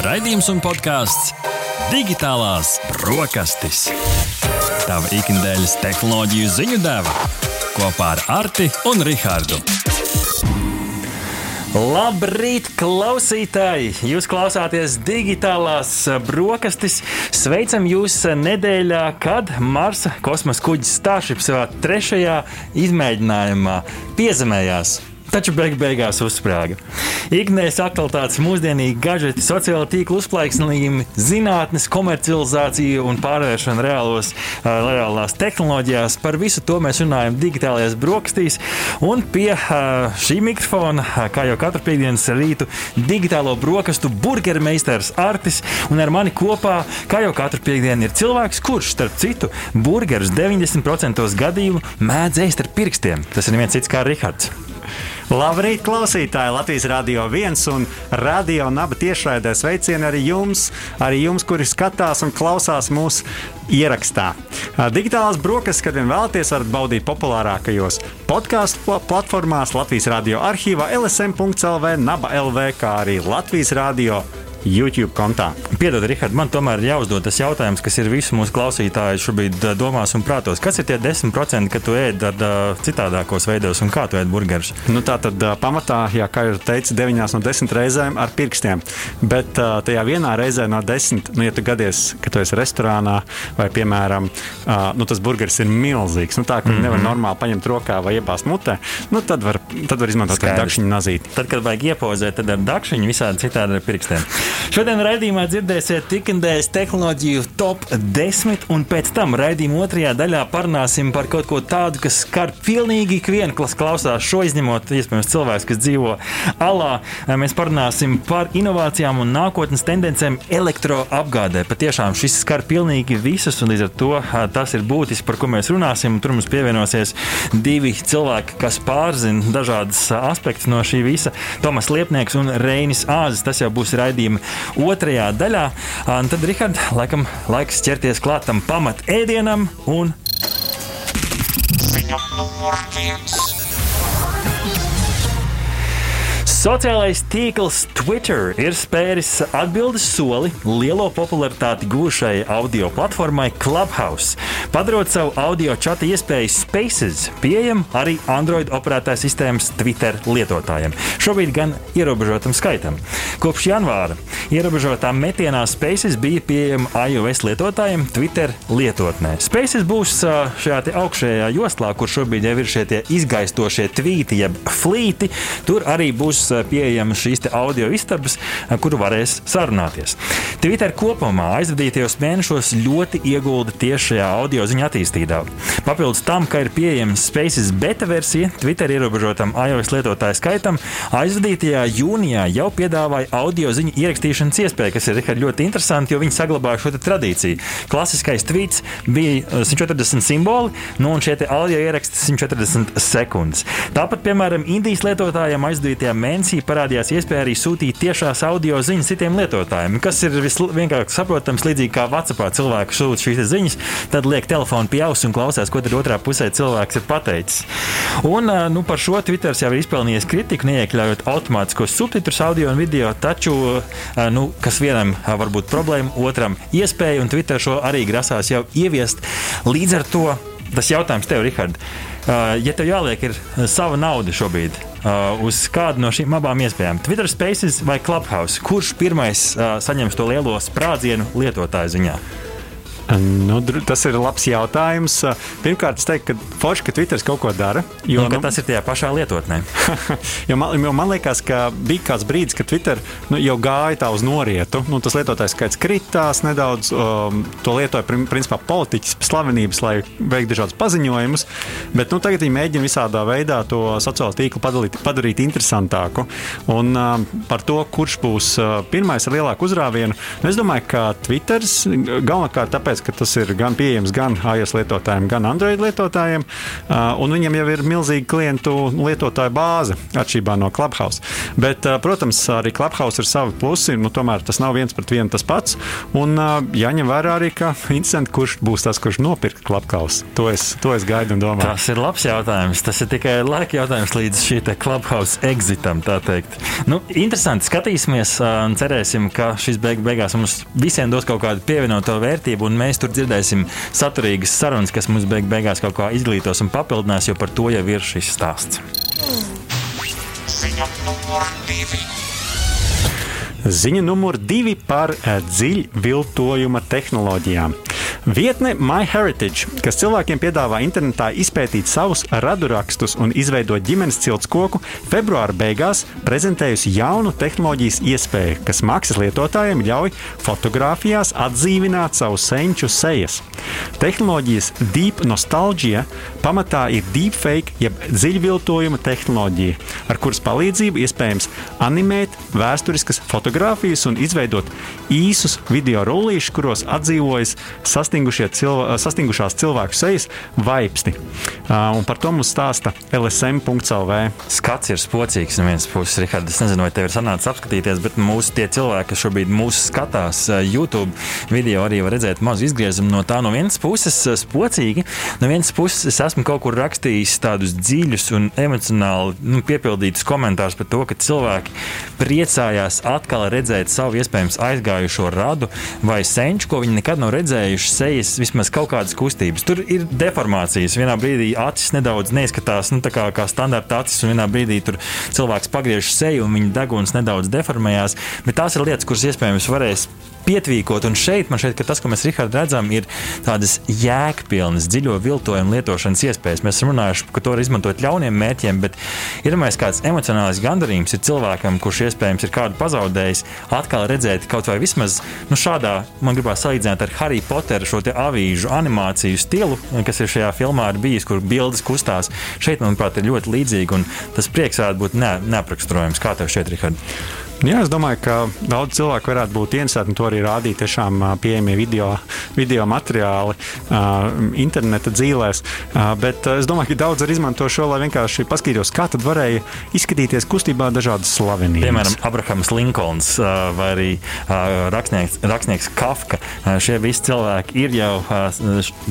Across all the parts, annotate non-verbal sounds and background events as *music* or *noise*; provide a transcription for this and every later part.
Raidījums un podkāsts Digitālās brokastis. Tava ikdienas tehnoloģiju ziņu deva kopā ar Arti un Rihardu. Labrīt, klausītāji! Jūs klausāties digitālās brokastis. Sveicam jūs nedēļā, kad Marsa kosmosa kuģis Starship savā trešajā izmēģinājumā piezemējās taču beig beigās uzsprāga. Ikdienas aktualitātes, mūsdienīgi gadgeti, sociāla tīkla uzplaiksnījumi, zinātnes komercializācija un pārvēršana reālos, reālās tehnoloģijās. Par visu to mēs runājam digitālajās brokastīs. Un pie šī mikrofona, kā jau katru piekdienas rītu, digitālo brokastu burgermeistars Artis un ar mani kopā, kā jau katru piekdienu, ir cilvēks, kurš, starp citu, burgerus 90% gadījumu mēdz ēst ar pirkstiem. Tas ir neviens cits kā Rihards. Labrīt, klausītāji! Latvijas Rādio 1 un Radio Naba tiešraidē sveicieni arī jums, arī jums, kuri skatās un klausās mūsu ierakstā. Digitālās brokastis, kad vien vēlaties, varat baudīt populārākajos podkāstu platformās, Latvijas Rādio arhīvā, LSM.CLV, Naba LV, kā arī Latvijas Rādio YouTube kontā. Piedod, Rihard, man tomēr ir jāuzdod tas jautājums, kas ir visu mūsu klausītāju šobrīd domās un prātos. Kas ir tie 10%, ka tu ēd ar uh, citādākos veidos un kā tu ēd burgerus? Nu, tā tad uh, pamatā, jā, kā jau teicu, 9 no 10 reizēm ar pirkstiem. Bet uh, tajā vienā reizē no 10, nu, ja tu gadies, ka tu esi restorānā vai, piemēram, uh, nu, tas burgeris ir milzīgs, nu, tā ka mm -hmm. nevar normāli paņemt rokā vai iebāzt mutē, nu, tad var, tad var izmantot dakšiņu nazīti. Tad, kad vajag iepozēt, tad ar dakšiņu visādi citādi ar pirkstiem. *laughs* Šodien raidījumā dzirdēsiet tikandējas tehnoloģiju top 10, un pēc tam raidījuma otrajā daļā parunāsim par kaut ko tādu, kas skar pilnīgi ikvienu, kas klausās šo izņemot, iespējams, cilvēks, kas dzīvo alā. Mēs parunāsim par inovācijām un nākotnes tendencēm elektroapgādē. Patiešām šis skar pilnīgi visus, un līdz ar to tas ir būtiski, par ko mēs runāsim. Tur mums pievienosies divi cilvēki, kas pārzina dažādas aspektus no šī visa - Tomas Liepnieks un Reinis Āzis. Tas jau būs raidījuma otrajā daļā. Un tad, Rihard, laikam laiks ķerties klātam pamat ēdienam un ziņa numur viens. Sociālais tīkls Twitter ir spēris atbildes soli lielo popularitāti gūšai audio platformai Clubhouse, padarot savu audio čata iespēju Spaces pieejamu arī Android operētājas sistēmas Twitter lietotājiem. Šobrīd gan ierobežotam skaitam. Kopš janvāra ierobežotā metienā Spaces bija pieejama iOS lietotājiem Twitter lietotnē. Spaces būs šajā augšējā joslā, kur šobrīd jau ir šie izgaistošie tvīti, jeb flīti. Tur arī būs pieejamas šīs audio istabas, kuru varēs sarunāties. Twitter kopumā aizvadītajos mēnešos ļoti iegulda tieši šajā audio ziņu attīstībā. Papildus tam, ka ir pieejama Spaces beta versija Twitter ierobežotam iOS lietotāju skaitam, aizvadītajā jūnijā jau piedāvāja audio ziņu ierakstīšanas iespēju, kas ir ļoti interesanti, jo viņi saglabāja šo tradīciju. Klasiskais tweets bija 140 simboli, nu un šie audio ieraksti 140 sekundes. Tāpat, piemēram, Indijas lietotājiem aizdītajā mēnesī parādījās iespēja arī sūtīt tiešās audio ziņas citiem lietotājiem, kas ir vienkārši saprotams, līdzīgi kā WhatsAppā cilvēks sūta šīs ziņas, tad liek telefonu pie auss un klausās, ko tad otrā pusē cilvēks ir pateicis. Un nu, par šo Twitter jau ir izpelnījis kritiku, neiekļaujot automātiskos subtitrus audio un video, taču, nu, kas vienam var būt problēma, otram iespēja, un Twitter šo arī grasās jau ieviest. Līdz ar to tas jautājums tev, Rihard, ja tev jāliek ir sava nauda šobrīd, uh, uz kādu no šīm abām iespējām. Twitter Spaces vai Clubhouse? Kurš pirmais uh, saņems to lielo sprādzienu lietotāju ziņā? Nu, tas ir labs jautājums. Pirmkārt, es teiktu, ka forši, ka Twitter kaut ko dara. Jo, nu, tas ir tajā pašā lietotnē. *laughs* jo, man, jo man liekas, ka bija kāds brīdis, kad Twitter nu, jau gāja tā uz norietu. Nu, tas lietotājs skaits kritās nedaudz. Um, to lietoja principā politiķis, slavenības, lai veiktu dažādus paziņojumus. Bet nu, tagad viņi mēģina visādā veidā to sociālo tīklu padalīt, padarīt interesantāku. Un um, par to, kurš būs uh, pirmais ar lielāku uzrāvienu, nu, es domāju, ka Twitter galvenokārt tāpēc, tāpēc, ka tas ir gan pieejams gan iOS lietotājiem, gan Android lietotājiem. Un viņam jau ir milzīga klientu lietotāju bāze atšķirībā no Clubhouse. Bet, protams, arī Clubhouse ir savi plusi. Nu, tomēr tas nav viens pret vienu tas pats. Un jāņem vērā arī, ka interesanti, kurš būs tas, kurš nopirks Clubhouse. To es, to es gaidu un domāju. Tas ir labs jautājums. Tas ir tikai laika jautājums līdz šī Clubhouse exitam. Nu, interesanti skatīsimies un cerēsim, ka šis beig beigās mums visiem dos kaut kādu pievienoto vērtību, un mēs tur dzirdēsim saturīgas sarunas, kas mums beig beigās kaut kā izglītos un papildinās, jo par to jau ir šis stāsts. Ziņa numur divi. Ziņa numur divi par dziļviltojuma tehnoloģijām. Vietne MyHeritage, kas cilvēkiem piedāvā internetā izpētīt savus radurakstus un izveidot ģimenes cilts koku, februāra beigās prezentējusi jaunu tehnoloģijas iespēju, kas maksas lietotājiem ļauj fotografijās atdzīvināt savu senču sejas. Tehnoloģijas Deep Nostalgia pamatā ir deepfake, jeb dziļviltojuma tehnoloģija, ar kuras palīdzību iespējams animēt vēsturiskas fotogrāfijas un izveidot īsus video rullīšus, kuros atdzīvojas sastāvdaļas cilvē, sastingušās cilvēku sejas vaipsti. Un par to mums stāsta LSM.CLV. Skats ir spocīgs no vienas puses, Rihard. Es nezinu, vai tev ir sanācis apskatīties, bet mūsu tie cilvēki, kas šobrīd mūsu skatās YouTube video, arī var redzēt mazu izgriezumu no tā. No vienas puses spocīgi, no vienas puses es esmu kaut kur rakstījis tādus dziļus un emocionāli nu, piepildītus komentārus par to, ka cilvēki priecājās atkal redzēt savu iespējams aizgājušo radu vai senču, ko viņi nekad nav redzējuši sejas vismaz kaut kādas kustības. Tur ir deformācijas. Vienā brīdī acis nedaudz neizskatās nu, kā, kā standarta acis, un vienā brīdī cilvēks pagriež seju un viņa deguns nedaudz deformējās. Bet tās ir lietas, kuras iespējams varēs pietvīkot. Un šeit man šķiet, ka tas, ko mēs Rihards redzam, ir tādas jēgpilnas, dziļo viltojumu lietošanas iespējas. Mēs esam runājuši, ka to var izmantot ļauniem mērķiem, bet ir domājis, kāds emocionāls gandarījums ir cilvēkam, kurš iespējams ir kādu pazaudējis, atkal redzēt kaut vai vismaz nu, šādā, man gribās salīdzināt ar Harry Potteru šo avīžu animāciju stilu, kas ir šajā filmā ir bijis, kur bildes kustās. Šeit, manuprāt, ir ļoti līdzīgi, un tas prieks varētu būt ne, neapraksturojams. Kā tev šķiet, Rihard? Jā, es domāju, ka daudz cilvēku varētu būt interesēti, un to arī rādīt tiešām pieejamie video, video materiāli uh, interneta dzīvēs. Uh, bet es domāju, ka daudz arī izmanto šo, lai vienkārši paskatītos, kā tad varēja izskatīties kustībā dažādas slavenības. Piemēram, Abrahams Linkolns uh, vai arī rakstnieks, rakstnieks Kafka. Šie visi cilvēki ir jau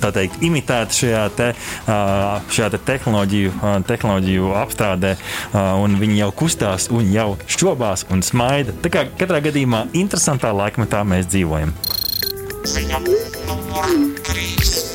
teikt, imitēti šajā, te, šajā te tehnoloģiju, tehnoloģiju apstrādē, un viņi jau kustās un jau šķobās un smēķē smaida. Tā kā katrā gadījumā interesantā laikmetā mēs dzīvojam. Ziņa numur 3.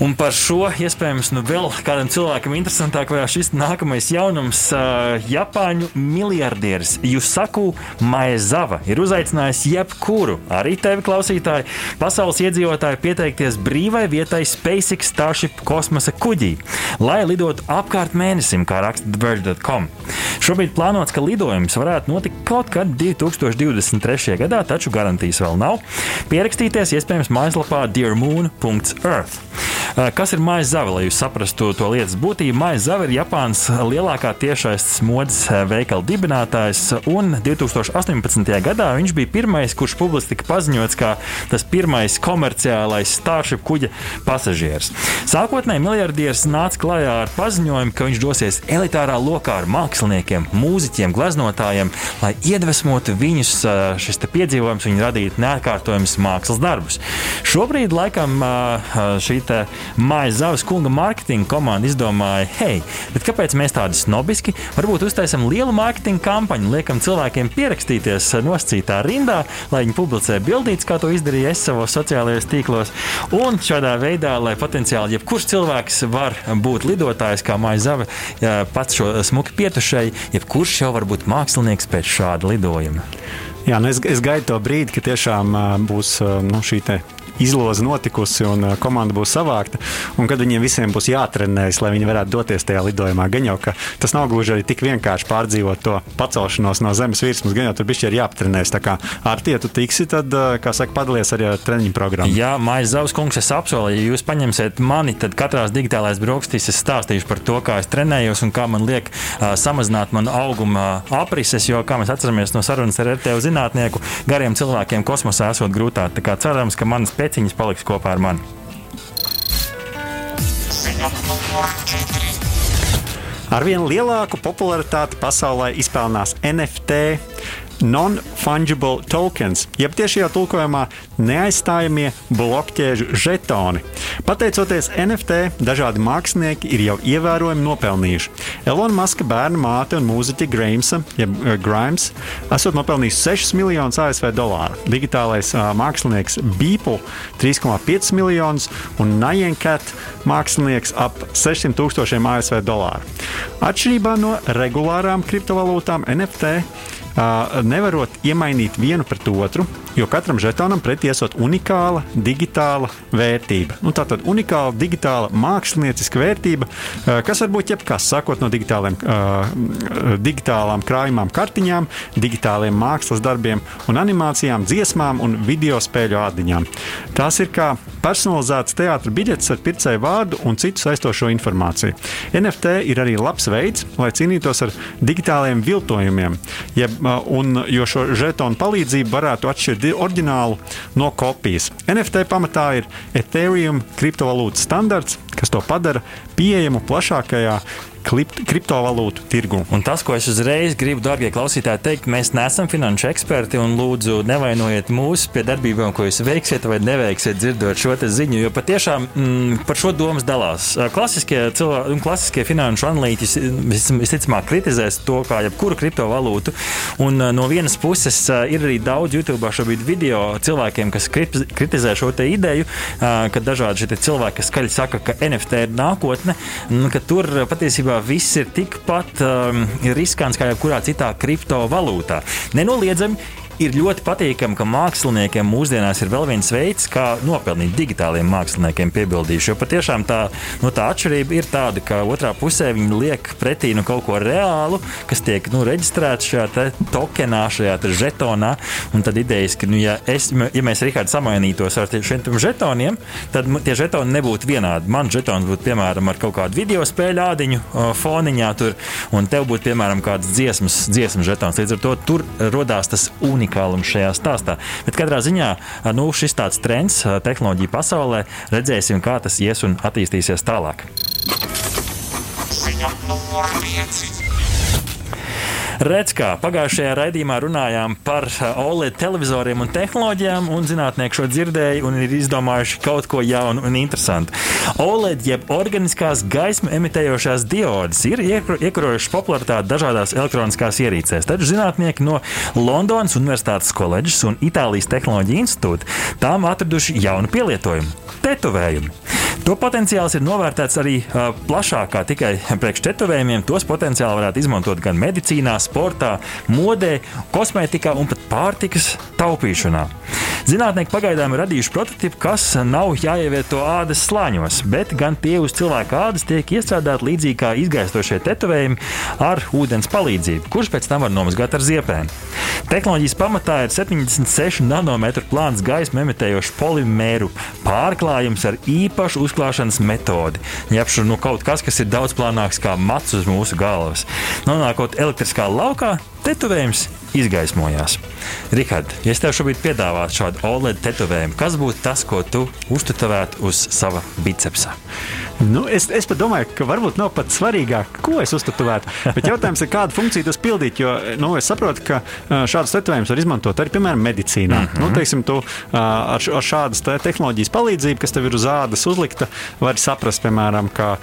Un par šo iespējams nu vēl kādam cilvēkam interesantāk vēl šis nākamais jaunums. Uh, Japāņu miljardieris Jusaku Maezava ir uzaicinājis jebkuru, arī tevi klausītāju, pasaules iedzīvotāju pieteikties brīvai vietai SpaceX Starship kosmosa kuģī, lai lidotu apkārt mēnesim, kā raksta TheVerge.com. Šobrīd plānots, ka lidojums varētu notikt kaut kad 2023. gadā, taču garantijas vēl nav. Pierakstīties iespējams mājaslapā dearmoon.earth. Kas ir maisa zava, lai jūs saprastu to lietas būtību? Maisa zava ir Japānas lielākā tiešais modes veikala dibinātājs, un 2018. gadā viņš bija pirmais, kurš publiski tika paziņots kā tas pirmais komerciālais Starship kuģa pasažieris. Sākotnēji miljardieris nāca klajā ar paziņojumu, ka viņš dosies elitārā lokā ar māksliniekiem, mūziķiem, gleznotājiem, lai iedvesmotu viņus šis piedzīvojums, viņi radītu neatkārtojamus mākslas darbus. Šobrīd laikam šī Mājas Zavas kunga mārketinga komanda izdomāja, hei, kāpēc mēs tādi snobiski? Varbūt uztaisām lielu mārketinga kampaņu, liekam cilvēkiem pierakstīties nosacītā rindā, lai viņi publicē bildītas, kā to izdarīja es savos sociālajos tīklos. Un šādā veidā, lai potenciāli jebkurš cilvēks var būt lidotājs, kā Mājas Zava pats šo smuki pietušēji, jebkurš jau var būt mākslinieks pēc šāda lidojuma. Jā, nu es, es gaidu to brīdi, kad tiešām būs nu, šī izloze notikusi un komanda būs savākta. Un kad viņiem visiem būs jātrenējas, lai viņi varētu doties tajā lidojumā, gan jau tas nav gluži arī tik vienkārši pārdzīvot to pacelšanos no zemes virsmas, gan jau tur bija jāaptrenējas. Tā kā ar tie tu tiksi, tad, kā saka, padalies arī ar treniņu programmu. Jā, Maija Zavs kungs, es apsolu, ja jūs paņemsiet mani, tad katrās digitālais brokastīs es stāstīšu par to, kā es trenējos un kā man liek uh, samazināt manu auguma aprises, jo, kā mēs atceramies no sarunas ar RTU zinātnieku, gariem cilvēkiem kosmosā esot grūtāk. Tā kā cerams, ka manas pēciņas paliks kopā ar mani. Arvien lielāku popularitāti pasaulē izpelnās NFT non-fungible tokens, jeb tiešajā tulkojumā neaizstājamie blokķēžu žetoni. Pateicoties NFT, dažādi mākslinieki ir jau ievērojami nopelnījuši. Elona Maska bērna māte un mūziķa Grimsa, jeb uh, Grimes, esot nopelnījis 6 miljonus ASV dolāru. Digitālais uh, mākslinieks Beeple 3,5 miljonus un Nyancat mākslinieks ap 600 tūkstošiem ASV dolāru. Atšķirībā no regulārām kriptovalūtām NFT nevarot iemainīt vienu pret otru, jo katram žetonam pretī esot unikāla digitāla vērtība. Nu, tā tad unikāla digitāla mākslinieciska vērtība, kas var būt jebkas, sākot no digitālām krājumām, kartiņām, digitāliem mākslas darbiem un animācijām, dziesmām un video spēļu ādiņām. Tās ir kā personalizēts teātris biļetes ar pircēju vārdu un citu saistošo informāciju. NFT ir arī labs veids, lai cīnītos ar digitāliem viltojumiem, jeb un, jo šo žetonu palīdzību varētu atšķirt oriģinālu no kopijas. NFT pamatā ir Ethereum kriptovalūtas standarts, kas to padara pieejamu plašākajā kriptovalūtu tirgu. Un tas, ko es uzreiz gribu, darbie klausītāji, teikt, mēs neesam finanšu eksperti un lūdzu nevainojiet mūs pie darbībām, ko jūs veiksiet vai neveiksiet, dzirdot šo ziņu. Jo patiešām mm, par šo domas dalās. Klasiskie, cilvēki, klasiskie finanšu analītiķi visticamāk kritizēs to kā jebkuru kriptovalūtu. Un no vienas puses ir arī daudz YouTube šobrīd video cilvēkiem, kas kritizē šo ideju, ka dažādi cilvēki, skaļi saka, ka NFT ir nākotne, ka tur patiesībā viss ir tikpat um, riskants kā jebkurā citā kriptovalūtā. Nenoliedzami ir ļoti patīkami, ka māksliniekiem mūsdienās ir vēl viens veids, kā nopelnīt digitāliem māksliniekiem piebildīšu. Jo patiešām tā, nu, tā atšķirība ir tāda, ka otrā pusē viņi liek pretī nu, kaut ko reālu, kas tiek nu, reģistrēts šajā tokenā, šajā žetonā. Un tad idejas, ka, nu, ja, es, ja mēs Rikārds samainītos ar šiem žetoniem, tad tie žetoni nebūtu vienādi. Man žetons būtu piemēram ar kaut kādu video spēļu ādiņu foniņā, tur, un tev būtu piemēram kāds dziesmas, dziesmas žetons. Līdz ar to tur radās tas unikāls unikālums šajā stāstā. Bet katrā ziņā nu, šis tāds trends tehnoloģiju pasaulē redzēsim, kā tas ies un attīstīsies tālāk. Ziņa 5. Redz, kā pagājušajā raidījumā runājām par OLED televizoriem un tehnoloģijām, un zinātnieki šo dzirdēja un ir izdomājuši kaut ko jaunu un interesantu. OLED, jeb organiskās gaismu emitējošās diodes, ir iekarojušas popularitāti dažādās elektroniskās ierīcēs. Taču zinātnieki no Londonas Universitātes koledžas un Itālijas Tehnoloģija institūta tām atraduši jaunu pielietojumu - tetovējumi. To potenciāls ir novērtēts arī uh, plašāk, kā tikai priekš tetovējumiem. Tos potenciāli varētu izmantot gan medicīnā, sportā, modē, kosmētikā un pat pārtikas taupīšanā. Zinātnieki pagaidām ir radījuši prototipu, kas nav jāievieto ādas slāņos, bet gan tie uz cilvēka ādas tiek iestrādāti līdzīgi kā izgaistošie tetovējumi ar ūdens palīdzību, kurš pēc tam var nomazgāt ar ziepēm. Tehnoloģijas pamatā ir 76 nanometru plāns gaismu emitējošs polimēru pārklājums ar īpašu uzklāšanas metodi. Ņemšu nu, kaut kas, kas ir daudz plānāks kā mats uz mūsu galvas. Nonākot elektriskā laukā, tetovējums izgaismojās. Rihard, ja es tev šobrīd piedāvātu šādu OLED tetovējumu, kas būtu tas, ko tu uztetavētu uz sava bicepsa? Nu, es, es domāju, ka varbūt nav pat svarīgāk, ko es uztetavētu. Bet jautājums ir, kādu funkciju tas pildīt. Jo nu, es saprotu, ka šādus tetovējumus var izmantot arī, piemēram, medicīnā. Mm -hmm. nu, teiksim, tu, ar, ar šādas te tehnoloģijas palīdzību, kas tev ir uz ādas uzlikta, vari saprast, piemēram, ka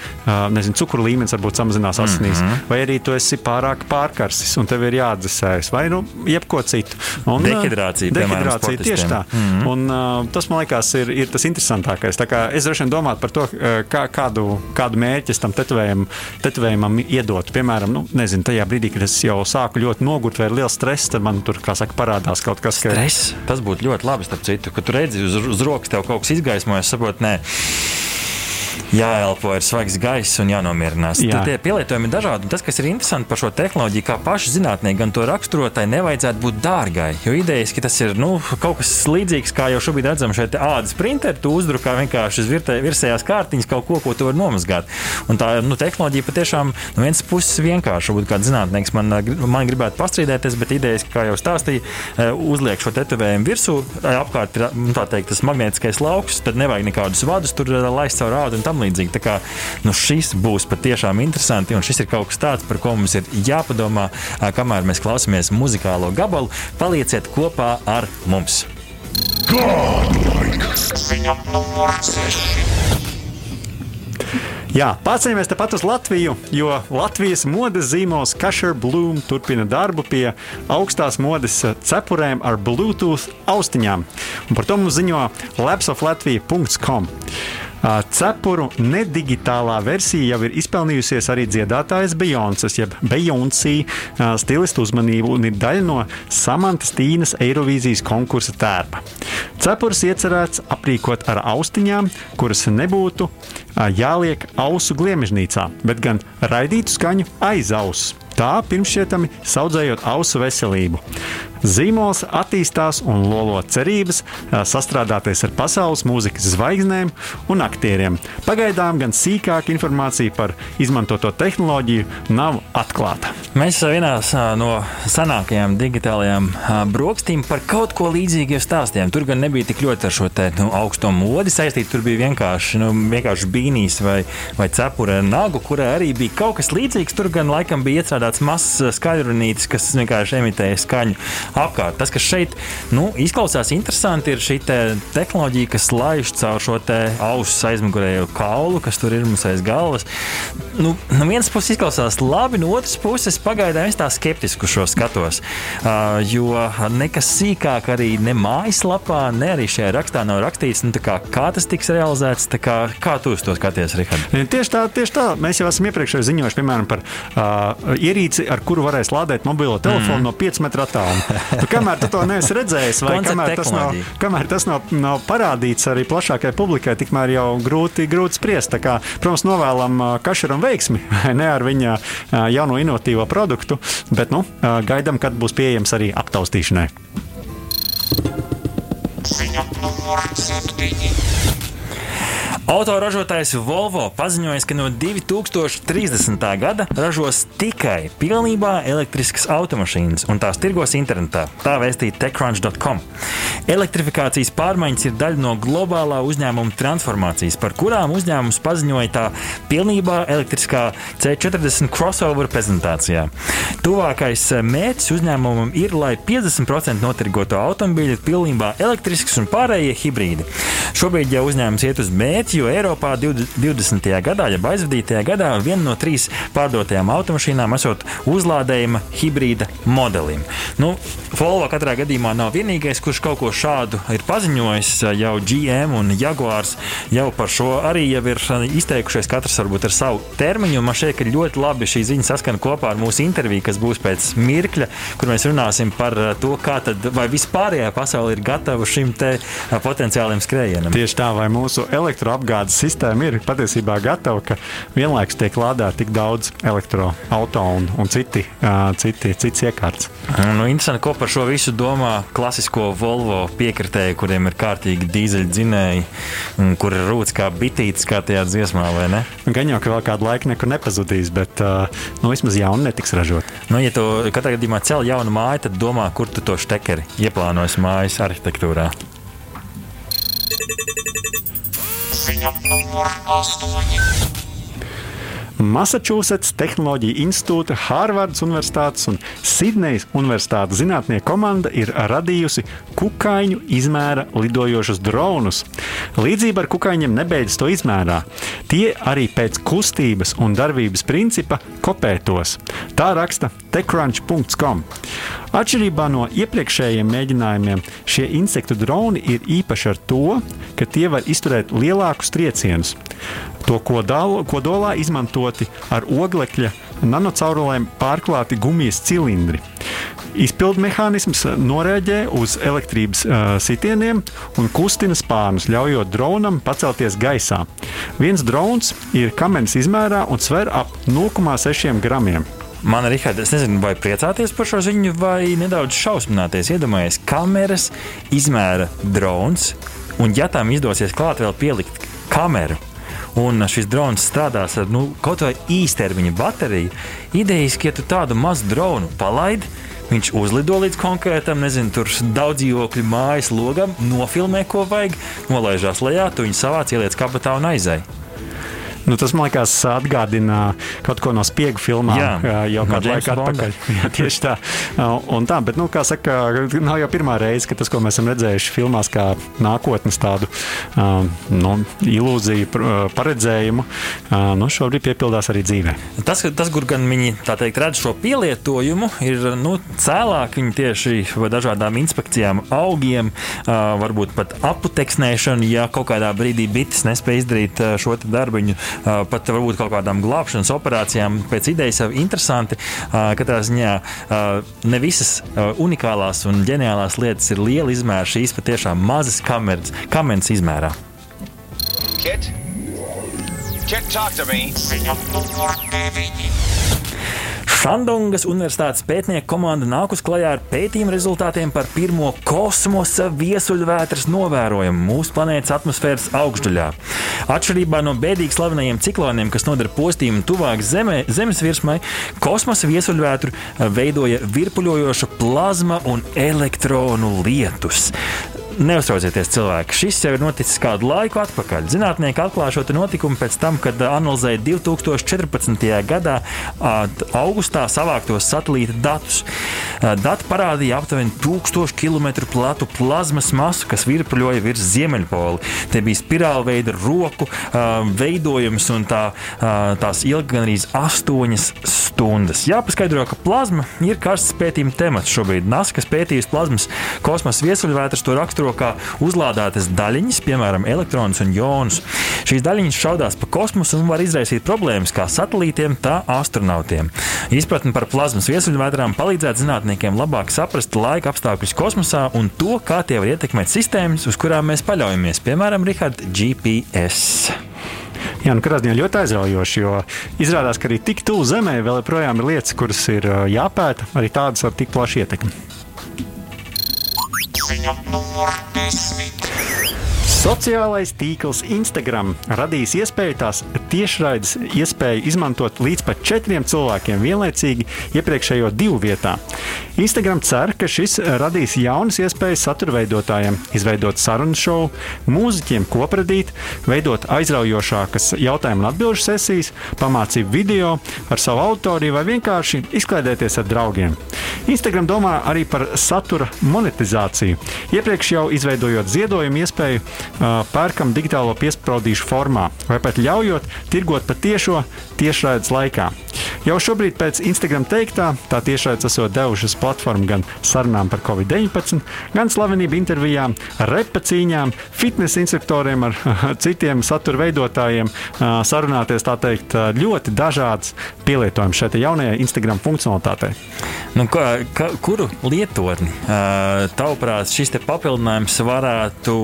nezinu, cukuru līmenis varbūt samazinās asinīs, mm -hmm. vai arī tu esi pārāk pārkarsis un tev ir jāatdzesējas, vai nu, jebko citu. Un, dehidrācija, dehidrācija tieši tā. Mm -hmm. un, uh, tas man liekas ir, ir tas interesantākais. Es droši vien domāju par to, kā, kādu, kādu mērķi es tam tetovējumam, tetovējumam iedot. Piemēram, nu, nezinu, tajā brīdī, kad es jau sāku ļoti nogurt vai ir liels stress, tad man tur, saka, parādās kaut kas, kas. Stress? Tas būtu ļoti labi, starp citu, ka tu redzi uz, uz rokas tev kaut kas izgaismojas, saprot, nē jāelpo ir svaigs gaiss un jānomierinās. Jā. Tad tie pielietojumi ir dažādi. Tas, kas ir interesanti par šo tehnoloģiju, kā paši zinātnieki gan to raksturotai, nevajadzētu būt dārgai. Jo idejas, ka tas ir nu, kaut kas līdzīgs, kā jau šobrīd redzam šeit ādas printeri, tu uzdrukā vienkārši uz virsējās kārtiņas kaut ko, ko tu vari nomazgāt. Un tā nu, tehnoloģija patiešām no vienas puses vienkārši, varbūt kāds zinātnieks man, man gribētu pastrīdēties, bet idejas, kā jau stāstīja, e, uzliek šo tetovējumu virsū, e, apkārt ir nu, teikt, tas magnētiskais lauks, tad nevajag nekādus vadus tur laist caur ādu un tam līdzīgi līdzīgi. Tā kā nu, šis būs patiešām interesanti, un šis ir kaut kas tāds, par ko mums ir jāpadomā, kamēr mēs klausāmies muzikālo gabalu. Palieciet kopā ar mums! Godlike! Ziņa numur 6! Jā, pārceļamies tepat uz Latviju, jo Latvijas modes zīmols Kašer Bloom turpina darbu pie augstās modes cepurēm ar Bluetooth austiņām. Un par to mums ziņo labsoflatvija.com. Cepuru nedigitālā versija jau ir izpelnījusies arī dziedātājas Beyoncé, jeb Beyoncé stilistu uzmanību un ir daļa no Samantas Tīnas Eirovīzijas konkursa tērpa. Cepures iecerēts aprīkot ar austiņām, kuras nebūtu jāliek ausu gliemežnīcā, bet gan raidītu skaņu aiz auss. Tā pirmšķietami saudzējot ausu veselību. Zīmols attīstās un lolo cerības sastrādāties ar pasaules mūzikas zvaigznēm un aktieriem. Pagaidām gan sīkāka informācija par izmantoto tehnoloģiju nav atklāta. Mēs vienā no senākajām digitālajām brokstīm par kaut ko līdzīgu stāstījām. Tur gan nebija tik ļoti ar šo te, nu, augsto modi saistīts. Tur bija vienkārši, nu, vienkārši bīnīs vai, vai cepura nagu, kurai arī bija kaut kas līdzīgs. Tur gan laikam bija iestrādāts mazs skaļrunītis, kas vienkārši emitēja skaņu apkārt. Tas, kas šeit nu, izklausās interesanti, ir šī te tehnoloģija, kas laiž caur šo ausu aizmugurējo kaulu, kas tur ir mums aiz galvas. Nu, no vienas puses izklausās labi, no otras puses pagaidām es tā skeptiski šo skatos. Uh, jo nekas sīkāk arī ne mājaslapā, ne arī šajā rakstā nav rakstīts, nu, kā, kā tas tiks realizēts. Kā, kā tu to skaties, Rihard? Tieši tā, tieši tā. Mēs jau esam iepriekš ziņojuši, piemēram, par uh, ierīci, ar kuru varēs lādēt mobilo telefonu mm. no 5 metru attāluma. *laughs* *laughs* Tu, kamēr tu to neesi redzējis, vai kamēr tas, nav, kamēr tas nav, nav parādīts arī plašākai publikai, tikmēr jau grūti, grūti spriest. Kā, protams, novēlam Kašeram veiksmi *laughs* ne ar viņa jauno inovatīvo produktu, bet nu, gaidām, kad būs pieejams arī aptaustīšanai. Ziņa numur 7. Autoražotājs Volvo paziņoja, ka no 2030. gada ražos tikai pilnībā elektriskas automašīnas un tās tirgos internetā. Tā vēstīja TechCrunch.com. Elektrifikācijas pārmaiņas ir daļa no globālā uzņēmuma transformācijas, par kurām uzņēmums paziņoja tā pilnībā elektriskā C40 crossover prezentācijā. Tuvākais mērķis uzņēmumam ir, lai 50% notirgoto automobīļu ir pilnībā elektrisks un pārējie hibrīdi. Šobrīd jau uzņēmums iet uz mērķi jo Eiropā 20. gadā, ja aizvadītajā gadā, viena no trīs pārdotajām automašīnām esot uzlādējuma hibrīda modelim. Nu, Volvo katrā gadījumā nav vienīgais, kurš kaut ko šādu ir paziņojis. Jau GM un Jaguars jau par šo arī ir izteikušies, katrs varbūt ar savu termiņu. Man šķiet, ka ļoti labi šī ziņa saskana kopā ar mūsu interviju, kas būs pēc mirkļa, kur mēs runāsim par to, kā tad vai vispārējā pasaule ir gatava šim potenciālajam skrējienam. Tieši tā, vai mūsu elektroapgādes apgādes sistēma ir patiesībā gatava, ka vienlaikus tiek lādēta tik daudz elektroautorāta un, un citi, uh, citi, cits iekārts. Nu, interesanti, ko par šo visu domā klasisko Volvo piekritēji, kuriem ir kārtīgi dīzeļdzinēji, kur ir rūts kā bitītis, kā tajā dziesmā, vai ne? Gan jau, ka vēl kādu laiku nekur nepazudīs, bet uh, nu, vismaz jaunu netiks ražot. Nu, ja tu katrā gadījumā cel jaunu māju, tad domā, kur tu to štekeri ieplānojas mājas arhitektūrā. Ziņa numur 8. Massachusetts Tehnoloģija institūta, Hārvardas Universitātes un Sidnejas Universitātes zinātnieku komanda ir radījusi kukaiņu izmēra lidojošus dronus. Līdzība ar kukaiņiem nebeidzas to izmērā. Tie arī pēc kustības un darbības principa kopē tos. Tā raksta TechCrunch.com. Atšķirībā no iepriekšējiem mēģinājumiem, šie insektu droni ir īpaši ar to, ka tie var izturēt lielākus triecienus. To kodolu, kodolā izmantoti ar oglekļa nanocaurulēm pārklāti gumijas cilindri. Izpildu mehānisms noreaģē uz elektrības uh, sitieniem un kustina spārnus, ļaujot dronam pacelties gaisā. Viens drons ir kamenes izmērā un sver ap 0,6 gramiem. Man ir Rihards, es nezinu, vai priecāties par šo ziņu, vai nedaudz šausmināties. Iedomājieties, kameras izmēra drons, un ja tam izdosies klāt vēl pielikt kameru, un šis drons strādās ar nu, kaut vai īstermiņa bateriju, idejiski, ja tu tādu mazu dronu palaidi, Viņš uzlido līdz konkrētam, nezinu, tur daudz dzīvokļu mājas logam, nofilmē, ko vajag, nolaižās lejā, tu viņu savāc, ieliec kabatā un aizēj. Nu, tas man liekas, atgādina kaut ko no spiegu filmām. Jā, jau no kādu laiku atpakaļ. *laughs* Jā, tieši tā. Un tā, bet, nu, kā saka, nav jau pirmā reize, ka tas, ko mēs esam redzējuši filmās, kā nākotnes tādu nu, ilūziju, paredzējumu, nu, šobrīd piepildās arī dzīvē. Tas, tas kur gan viņi teikt, redz šo pielietojumu, ir nu, cēlāk viņi tieši dažādām inspekcijām, augiem, varbūt pat aputeksnēšanu, ja kaut kādā brīdī bites nespēja izdarīt šo darbu. Viņu pat varbūt kaut kādām glābšanas operācijām. Pēc idejas jau interesanti. Katrā ziņā ne visas unikālās un ģeniālās lietas ir liela izmēra. Šīs patiešām mazas kameras, kameras izmērā. Kit? Kit, talk to me. Šandungas Universitātes pētnieku komanda nākus klajā ar pētījumu rezultātiem par pirmo kosmosa viesuļvētras novērojumu mūsu planētas atmosfēras augšdaļā. Atšķirībā no bēdīgi slavenajiem cikloniem, kas nodara postījumu tuvāk zemē, Zemes virsmai, kosmosa viesuļvētru veidoja virpuļojoša plazma un elektronu lietus. Neuztraucieties, cilvēki. Šis jau ir noticis kādu laiku atpakaļ. Zinātnieki atklāja šo notikumu pēc tam, kad analizēja 2014. gadā augustā savāktos satelīta datus. Dati parādīja aptuveni 1000 km platu plazmas masu, kas virpuļoja virs Ziemeļpola. Te bija spirāli veida roku veidojums, un tā, tās ilga gan arī 8 stundas. Jāpaskaidro, ka plazma ir karsts pētījuma temats šobrīd. NASA, kas pētījusi plazmas kosmosa viesuļvētras, to raksturo raksturo kā uzlādētas daļiņas, piemēram, elektronus un jonus. Šīs daļiņas šaudās pa kosmosu un var izraisīt problēmas kā satelītiem, tā astronautiem. Izpratne par plazmas viesuļvētrām palīdzētu zinātniekiem labāk saprast laika apstākļus kosmosā un to, kā tie var ietekmēt sistēmas, uz kurām mēs paļaujamies, piemēram, Richard, GPS. Jā, nu, katrā ziņā ļoti aizraujoši, jo izrādās, ka arī tik tuvu Zemē vēl joprojām ir lietas, kuras ir jāpēta, arī tādas ar tik plašu ietekmi. Ziņa numur desmit. Sociālais tīkls Instagram radīs iespēju tās tiešraides iespēju izmantot līdz pat četriem cilvēkiem vienlaicīgi iepriekšējo divu vietā. Instagram cer, ka šis radīs jaunas iespējas satura veidotājiem, izveidot sarunu šovu, mūziķiem kopradīt, veidot aizraujošākas jautājumu un atbildžu sesijas, pamācību video ar savu autoriju vai vienkārši izklaidēties ar draugiem. Instagram domā arī par satura monetizāciju. Iepriekš jau izveidojot ziedojumu iespēju pērkam digitālo piesprādīšu formā, vai pat ļaujot tirgot patiešo tiešraides laikā. Jau šobrīd pēc Instagram teiktā, tā tiešraides esot devušas platformu gan sarunām par Covid-19, gan slavenību intervijām, repa cīņām, fitnesa instruktoriem ar *laughs* citiem satura veidotājiem, sarunāties teikt ļoti dažādas pielietojumus šai jaunajai Instagram funkcionalitātei. Nu, kā, kā, kuru lietotni tavuprāt šis papildinājums varētu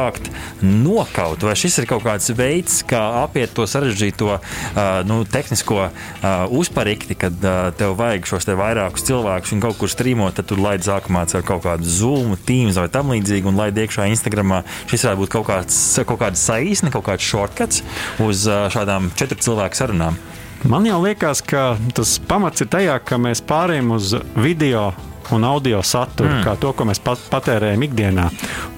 sākt nokaut? Vai šis ir kaut kāds veids, kā apiet to sarežģīto nu, tehnisko uzparikti, kad tev vajag šos te vairākus cilvēkus un kaut kur strīmot, tad tu laid sākumā ar kaut kādu Zoom, Teams vai tam līdzīgu un laid iekšā Instagramā. Šis varētu būt kaut, kāds, kaut kāda saīsne, kaut kāds shortcuts uz šādām četru cilvēku sarunām. Man jau liekas, ka tas pamats ir tajā, ka mēs pārējām uz video un audio saturu, mm. kā to, ko mēs pat, patērējam ikdienā.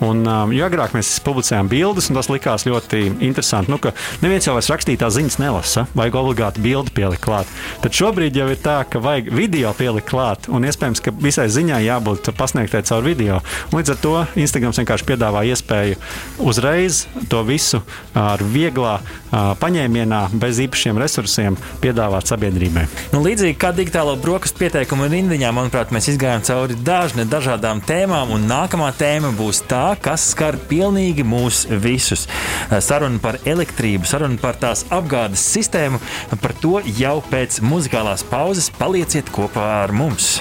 Un, um, jo agrāk mēs publicējām bildes, un tas likās ļoti interesanti. Nu, neviens jau vairs rakstītās ziņas nelasa, vajag obligāti bildi pielikt klāt. Tad šobrīd jau ir tā, ka vajag video pielikt klāt, un iespējams, ka visai ziņai jābūt pasniegtai caur video. Un līdz ar to Instagrams vienkārši piedāvā iespēju uzreiz to visu ar vieglā uh, paņēmienā, bez īpašiem resursiem piedāvāt sabiedrībai. Nu, līdzīgi kā digitālo brokastu pieteikumu rindiņā, manuprāt, mēs izgājām cauri dažne dažādām tēmām, un nākamā tēma būs tā, kas skar pilnīgi mūs visus. Saruna par elektrību, saruna par tās apgādes sistēmu, par to jau pēc muzikālās pauzes palieciet kopā ar mums.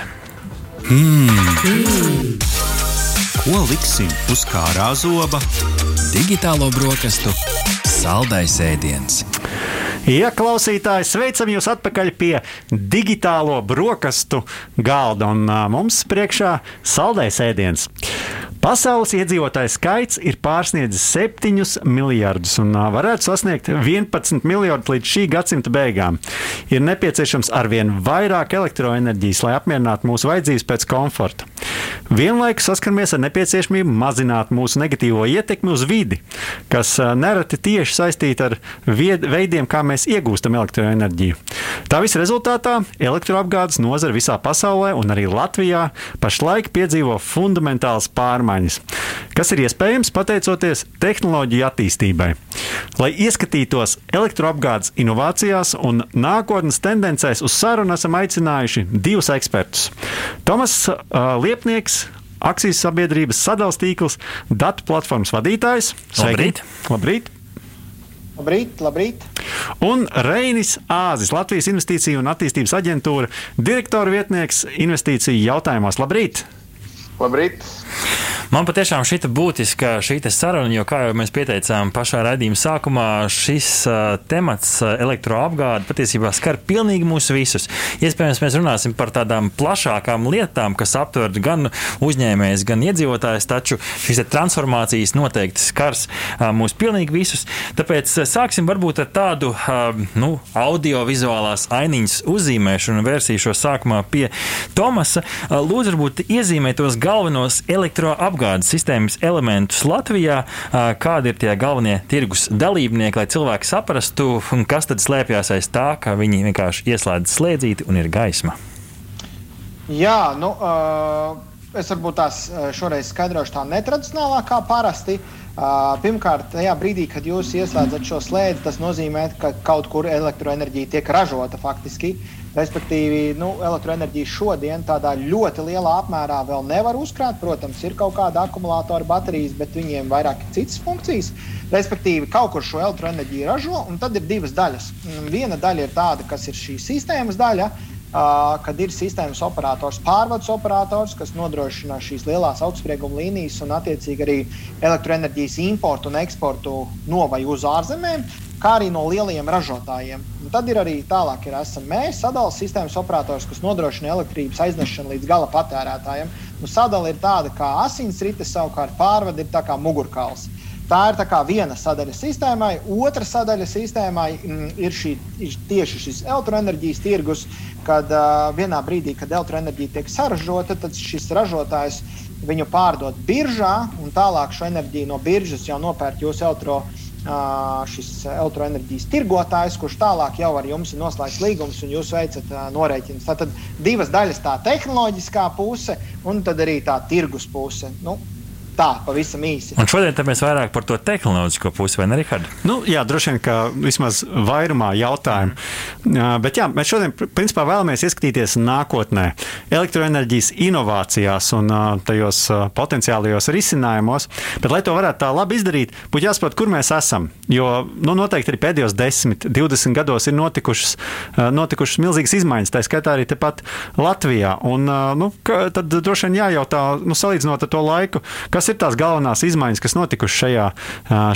Mm. Mm. Ko liksim uz kārā zoba? Digitālo brokastu saldais ēdiens. Ja klausītāji, sveicam jūs atpakaļ pie digitālo brokastu galda, un mums priekšā saldais ēdiens. Pasaules iedzīvotāju skaits ir pārsniedzis 7 miljardus un varētu sasniegt 11 miljardus līdz šī gadsimta beigām. Ir nepieciešams arvien vairāk elektroenerģijas, lai apmierinātu mūsu vajadzības pēc komforta. Vienlaikus saskaramies ar nepieciešamību mazināt mūsu negatīvo ietekmi uz vidi, kas nereti tieši saistīta ar veidiem, kā mēs iegūstam elektroenerģiju. Tā visa rezultātā elektroapgādes nozare visā pasaulē un arī Latvijā pašlaik piedzīvo fundamentālas pārmaiņas kas ir iespējams pateicoties tehnoloģiju attīstībai. Lai ieskatītos elektroapgādes inovācijās un nākotnes tendencēs, uz sarunu esam aicinājuši divus ekspertus. Tomas uh, Liepnieks, akcijas sabiedrības sadalījuma tīkls, datu platformas vadītājs. Sveiki! Labrīt! Labrīt, labrīt. Un Reinis Āzis, Latvijas Investīciju un attīstības aģentūra, direktora vietnieks investīciju jautājumos. Labrīt! Labrīt! Man patiešām šī būtiska šī saruna, jo, kā jau mēs pieteicām pašā raidījuma sākumā, šis uh, temats, elektroapgāde, patiesībā skar pilnīgi mūs visus. Iespējams, mēs runāsim par tādām plašākām lietām, kas aptver gan uzņēmējus, gan iedzīvotājus, taču šīs transformācijas noteikti skars uh, mūs pilnīgi visus. Tāpēc sāksim varbūt ar tādu uh, nu, audiovizuālās ainiņas uzzīmēšanu un vērsīšos sākumā pie Tomasa. Lūdzu, varbūt iezīmēt tos galvenos elektroapgādes apgādes sistēmas elementus Latvijā, kādi ir tie galvenie tirgus dalībnieki, lai cilvēki saprastu, kas tad slēpjas aiz tā, ka viņi vienkārši ieslēdz slēdzīti un ir gaisma. Jā, nu, uh, es varbūt tās šoreiz skaidrošu tā netradicionālā kā parasti. Uh, pirmkārt, tajā brīdī, kad jūs ieslēdzat šo slēdzi, tas nozīmē, ka kaut kur elektroenerģija tiek ražota faktiski. Uh, Respektīvi, nu, elektroenerģiju šodien tādā ļoti lielā apmērā vēl nevar uzkrāt. Protams, ir kaut kāda akumulātora baterijas, bet viņiem vairāk ir citas funkcijas. Respektīvi, kaut kur šo elektroenerģiju ražo, un tad ir divas daļas. Viena daļa ir tāda, kas ir šī sistēmas daļa, kad ir sistēmas operators, pārvades operators, kas nodrošina šīs lielās augstsprieguma līnijas un attiecīgi arī elektroenerģijas importu un eksportu no vai uz ārzemēm kā arī no lielajiem ražotājiem. Un tad ir arī tālāk, ir esam mēs, sadalījuma sistēmas operators, kas nodrošina elektrības aiznešanu līdz gala patērētājiem. Nu, sadala ir tāda kā asinsrite, savukārt pārvade ir tā kā mugurkauls. Tā ir tā viena sadaļa sistēmai, otra sadaļa sistēmai mm, ir, šī, ir tieši šis elektroenerģijas tirgus, kad uh, vienā brīdī, kad elektroenerģija tiek saražota, tad šis ražotājs viņu pārdod biržā, un tālāk šo enerģiju no biržas jau nopērk jūsu elektroenerģiju šis elektroenerģijas tirgotājs, kurš tālāk jau ar jums ir noslēgts līgums un jūs veicat norēķinus. Tātad divas daļas - tā tehnoloģiskā puse un tad arī tā tirgus puse. Nu, Tā, pavisam īsi. Un šodien mēs vairāk par to tehnoloģisko pusi, vai ne, Rihard? Nu, jā, droši vien, ka vismaz vairumā jautājumu. Mm. Bet jā, mēs šodien principā vēlamies ieskatīties nākotnē, elektroenerģijas inovācijās un tajos potenciālajos risinājumos. Bet, lai to varētu tā labi izdarīt, būtu jāsaprot, kur mēs esam. Jo nu, noteikti arī pēdējos 10, 20 gados ir notikušas, notikušas milzīgas izmaiņas, tā skaitā arī tepat Latvijā. Un, nu, tad droši vien jājautā, nu, salīdzinot ar to laiku, kas Kas ir tās galvenās izmaiņas, kas notikušas šajā,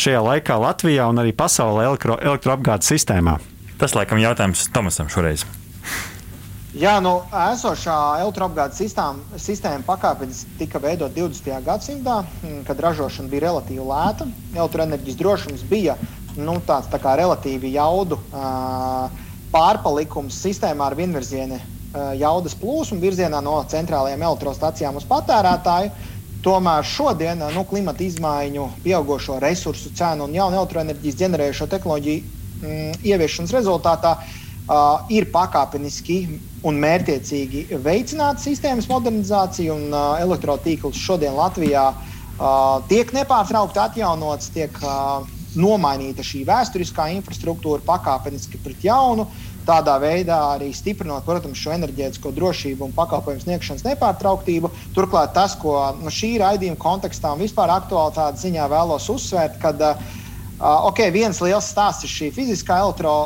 šajā laikā Latvijā un arī pasaulē elektro, elektroapgādes sistēmā? Tas laikam jautājums Tomasam šoreiz. Jā, nu, esošā elektroapgādes sistēma, sistēma pakāpeniski tika veidota 20. gadsimtā, kad ražošana bija relatīvi lēta. Elektroenerģijas drošums bija nu, tāds tā kā relatīvi jaudu uh, pārpalikums sistēmā ar vienvirziena jaudas plūsmu virzienā no centrālajām elektrostacijām uz patērētāju. Tomēr šodien nu, klimata izmaiņu, pieaugušo resursu cenu un jaunu elektroenerģijas ģenerējušo tehnoloģiju mm, ieviešanas rezultātā uh, ir pakāpeniski un mērķiecīgi veicināta sistēmas modernizācija, un uh, elektrotīkls šodien Latvijā uh, tiek nepārtraukti atjaunots, tiek uh, nomainīta šī vēsturiskā infrastruktūra pakāpeniski pret jaunu. Tādā veidā arī stiprinot, protams, šo enerģētisko drošību un pakalpojumu sniegšanas nepārtrauktību. Turklāt tas, ko no šī raidījuma kontekstā un vispār aktuālitātes ziņā vēlos uzsvērt, kad okay, viens liels stāsts ir šī fiziskā elektro.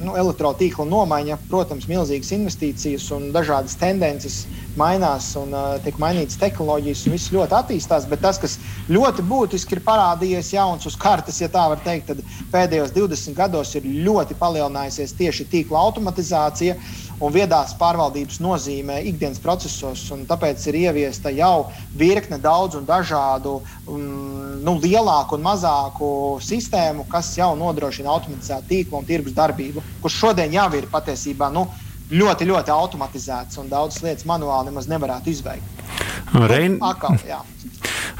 Nu, elektrotīkla nomaiņa, protams, milzīgas investīcijas un dažādas tendences mainās un uh, tiek mainītas tehnoloģijas, un viss ļoti attīstās. Bet tas, kas ļoti būtiski ir parādījies jauns uz kartes, ja tā var teikt, tad pēdējos 20 gados ir ļoti palielinājusies tieši tīkla automatizācija un viedās pārvaldības nozīmē ikdienas procesos. Tāpēc ir ieviesta jau virkne daudz un dažādu, um, nu, lielāku un mazāku sistēmu, kas jau nodrošina automatizētu tīklu un tirgus darbību, kurš šodien jau ir patiesībā. Nu, ļoti, ļoti automatizēts un daudzas lietas manuāli nemaz nevarētu izveikt. Rein... Nu, akal,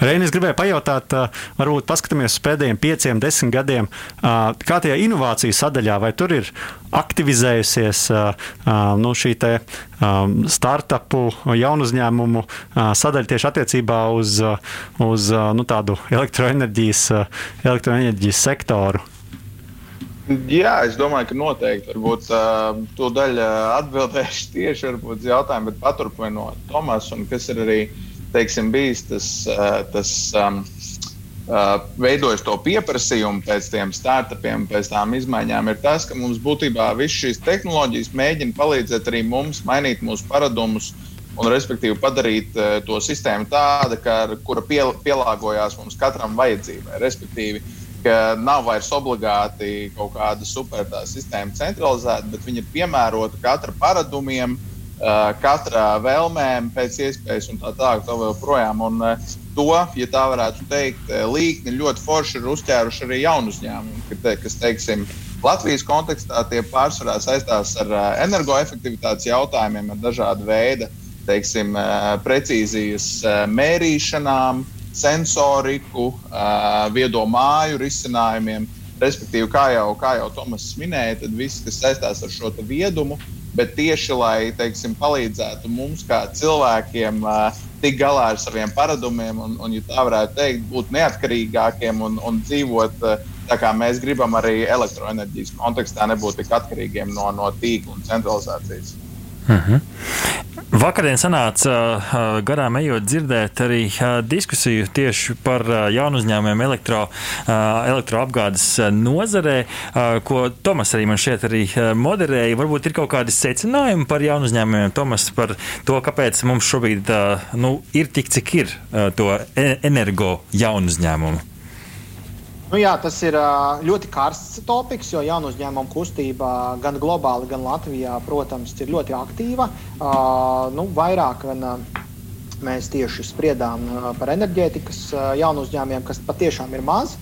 Reinis gribēja pajautāt, varbūt paskatāmies uz pēdējiem pieciem, desmit gadiem, kā tajā inovāciju sadaļā, vai tur ir aktivizējusies nu, šī startupu, jaunu uzņēmumu sadaļa tieši attiecībā uz, uz nu, tādu elektroenerģijas, elektroenerģijas sektoru. Jā, es domāju, ka noteikti. Varbūt uh, to daļu atbildēšu *laughs* tieši uz jautājumu, bet paturpinot Tomasu, kas ir arī teiksim, bijis tas, uh, tas um, uh, veidojis to pieprasījumu pēc tiem startupiem, pēc tām izmaiņām, ir tas, ka mums būtībā visas šīs tehnoloģijas mēģina palīdzēt arī mums mainīt mūsu paradumus. Un, respektīvi, padarīt uh, to sistēmu tādu, kura pie, pielāgojās mums katram vajadzībai. Respektīvi, uh, ka nav vairs obligāti kaut kāda super sistēma centralizēta, bet viņa ir piemērota katra paradumiem, katra vēlmēm, pēc iespējas un tā tālāk. Tā joprojām. Un to, ja tā varētu teikt, līkni ļoti forši ir uzķēruši arī jaunu uzņēmumu, kas, teiksim, Latvijas kontekstā tie pārsvarā saistās ar energoefektivitātes jautājumiem, ar dažādu veidu teiksim, precīzijas mērīšanām, sensoriku, viedo māju risinājumiem. Respektīvi, kā jau, kā jau Tomas minēja, tad viss, kas saistās ar šo viedumu, bet tieši lai teiksim, palīdzētu mums, kā cilvēkiem, tikt galā ar saviem paradumiem un, un ja tā varētu teikt, būt neatkarīgākiem un, un dzīvot tā, kā mēs gribam arī elektroenerģijas kontekstā, nebūt tik atkarīgiem no, no tīkla un centralizācijas. Uh mhm. -huh. Vakardien sanāca garām ejot dzirdēt arī diskusiju tieši par jaunu uzņēmumiem elektro, elektroapgādes nozarē, ko Tomas arī man šeit arī moderēja. Varbūt ir kaut kādi secinājumi par jaunu uzņēmumiem, Tomas, par to, kāpēc mums šobrīd nu, ir tik, cik ir to e, energo jaunu uzņēmumu. Nu, jā, tas ir ļoti karsts topoks, jo jaunu uzņēmumu kustība gan globāli, gan Latvijā, protams, ir ļoti aktīva. Nu, vairāk gan mēs tieši spriedām par enerģētikas jaunu uzņēmumiem, kas patiešām ir maz.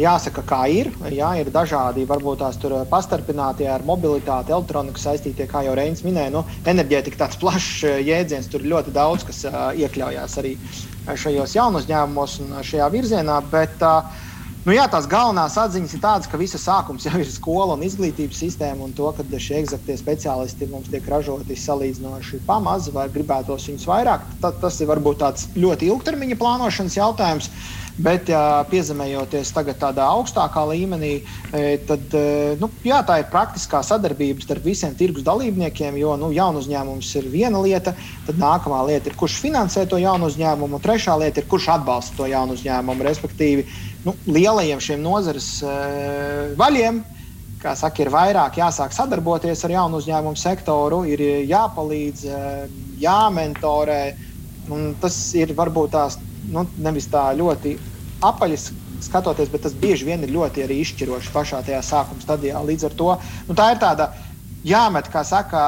Jāsaka, kā ir. Jā, ir dažādi, varbūt tās tur pastarpinātie ar mobilitāti, elektroniku saistītie, kā jau Reins minēja. Nu, enerģētika tāds plašs jēdziens, tur ļoti daudz, kas iekļaujās arī šajos jaunu uzņēmumos un šajā virzienā. Bet, uh, Nu, jā, tās galvenās atziņas ir tādas, ka visa sākums jau ir skola un izglītības sistēma, un to, ka šie eksaktie speciālisti mums tiek ražoti salīdzinoši pamaz, vai gribētos viņus vairāk, tad, tas ir varbūt tāds ļoti ilgtermiņa plānošanas jautājums. Bet, ja piezemējoties tagad tādā augstākā līmenī, e, tad e, nu, jā, tā ir praktiskā sadarbība starp visiem tirgus dalībniekiem. Jo nu, jaunu uzņēmums ir viena lieta, tad nākamā lieta ir, kurš finansē to jaunu uzņēmumu, un trešā lieta ir, kurš atbalsta to jaunu uzņēmumu. Respektīvi, nu, lielajiem šiem nozares uh, vaļiem. Kā saka, ir vairāk jāsāk sadarboties ar jaunu uzņēmumu sektoru, ir jāpalīdz, uh, jāmentorē. Tas ir varbūt tās nu, nevis tā ļoti apaļas skatoties, bet tas bieži vien ir ļoti izšķiroši pašā tajā sākuma stadijā. Līdz ar to nu, tā ir tāda jāmet, kā saka,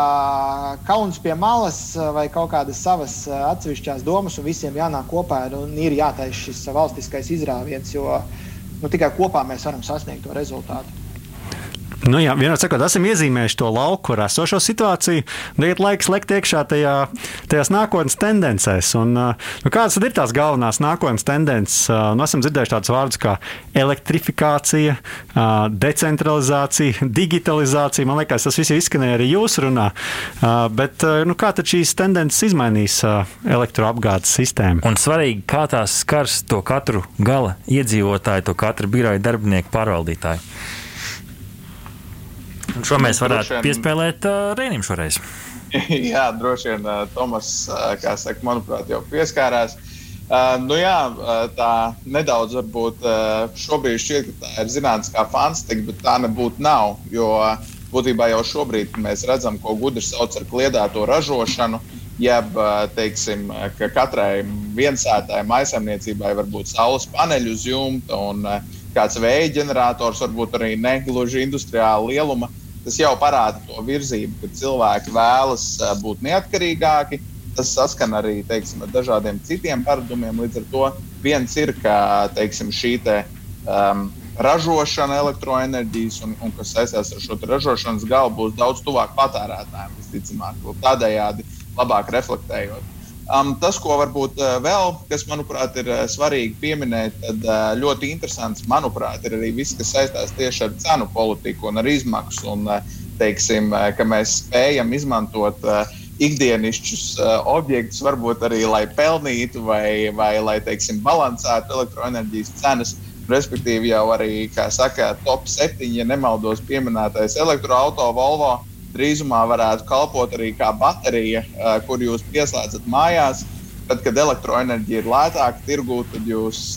kauns pie malas vai kaut kādas savas atsevišķās domas, un visiem jānāk kopā un ir jātaisa šis valstiskais izrāviens, jo nu, tikai kopā mēs varam sasniegt to rezultātu. Nu, jā, vienmēr sakot, esam iezīmējuši to lauku ar esošo situāciju. Tagad laiks lekt iekšā tajā, tajās nākotnes tendencēs. Un, nu, kādas ir tās galvenās nākotnes tendences? Nu, esam dzirdējuši tādus vārdus kā elektrifikācija, decentralizācija, digitalizācija. Man liekas, tas viss izskanēja arī jūsu runā. Bet nu, kā tad šīs tendences izmainīs elektroapgādes sistēmu? Un svarīgi, kā tās skars to katru gala iedzīvotāju, to katru biroju darbinieku pārvaldītāju. Un šo mēs varētu vien... piespēlēt uh, Rēnim šoreiz. *laughs* jā, droši vien uh, Tomas, uh, kā saka, manuprāt, jau pieskārās. Uh, nu jā, tā nedaudz varbūt uh, šobrīd šķiet, ka tā ir zinātniskā fantastika, bet tā nebūtu nav. Jo būtībā jau šobrīd mēs redzam, ko gudrs sauc par kliedēto ražošanu. Jeb, teiksim, ka katrai viensētai maisaimniecībai var būt saules paneļi uz jumta un kāds vēja ģenerators, varbūt arī negluži industriāla lieluma. Tas jau parāda to virzību, ka cilvēki vēlas būt neatkarīgāki. Tas saskan arī teiksim, ar dažādiem citiem paradumiem. Līdz ar to viens ir, ka teiksim, šī te, um, ražošana elektroenerģijas un, un kas saistās ar šo ražošanas galu būs daudz tuvāk patērētājiem, visticamāk, tādējādi labāk reflektējot. Um, tas, ko varbūt uh, vēl, kas manuprāt ir uh, svarīgi pieminēt, tad uh, ļoti interesants, manuprāt, ir arī viss, kas saistās tieši ar cenu politiku un ar izmaksu. Un, uh, teiksim, uh, ka mēs spējam izmantot uh, ikdienišķus uh, objektus, varbūt arī lai pelnītu vai, vai lai teiksim, balansētu elektroenerģijas cenas. Respektīvi, jau arī, kā saka, top 7, ja nemaldos, pieminētais elektroautorāta Volvo drīzumā varētu kalpot arī kā baterija, kur jūs pieslēdzat mājās. Tad, kad elektroenerģija ir lētāka tirgū, tad jūs,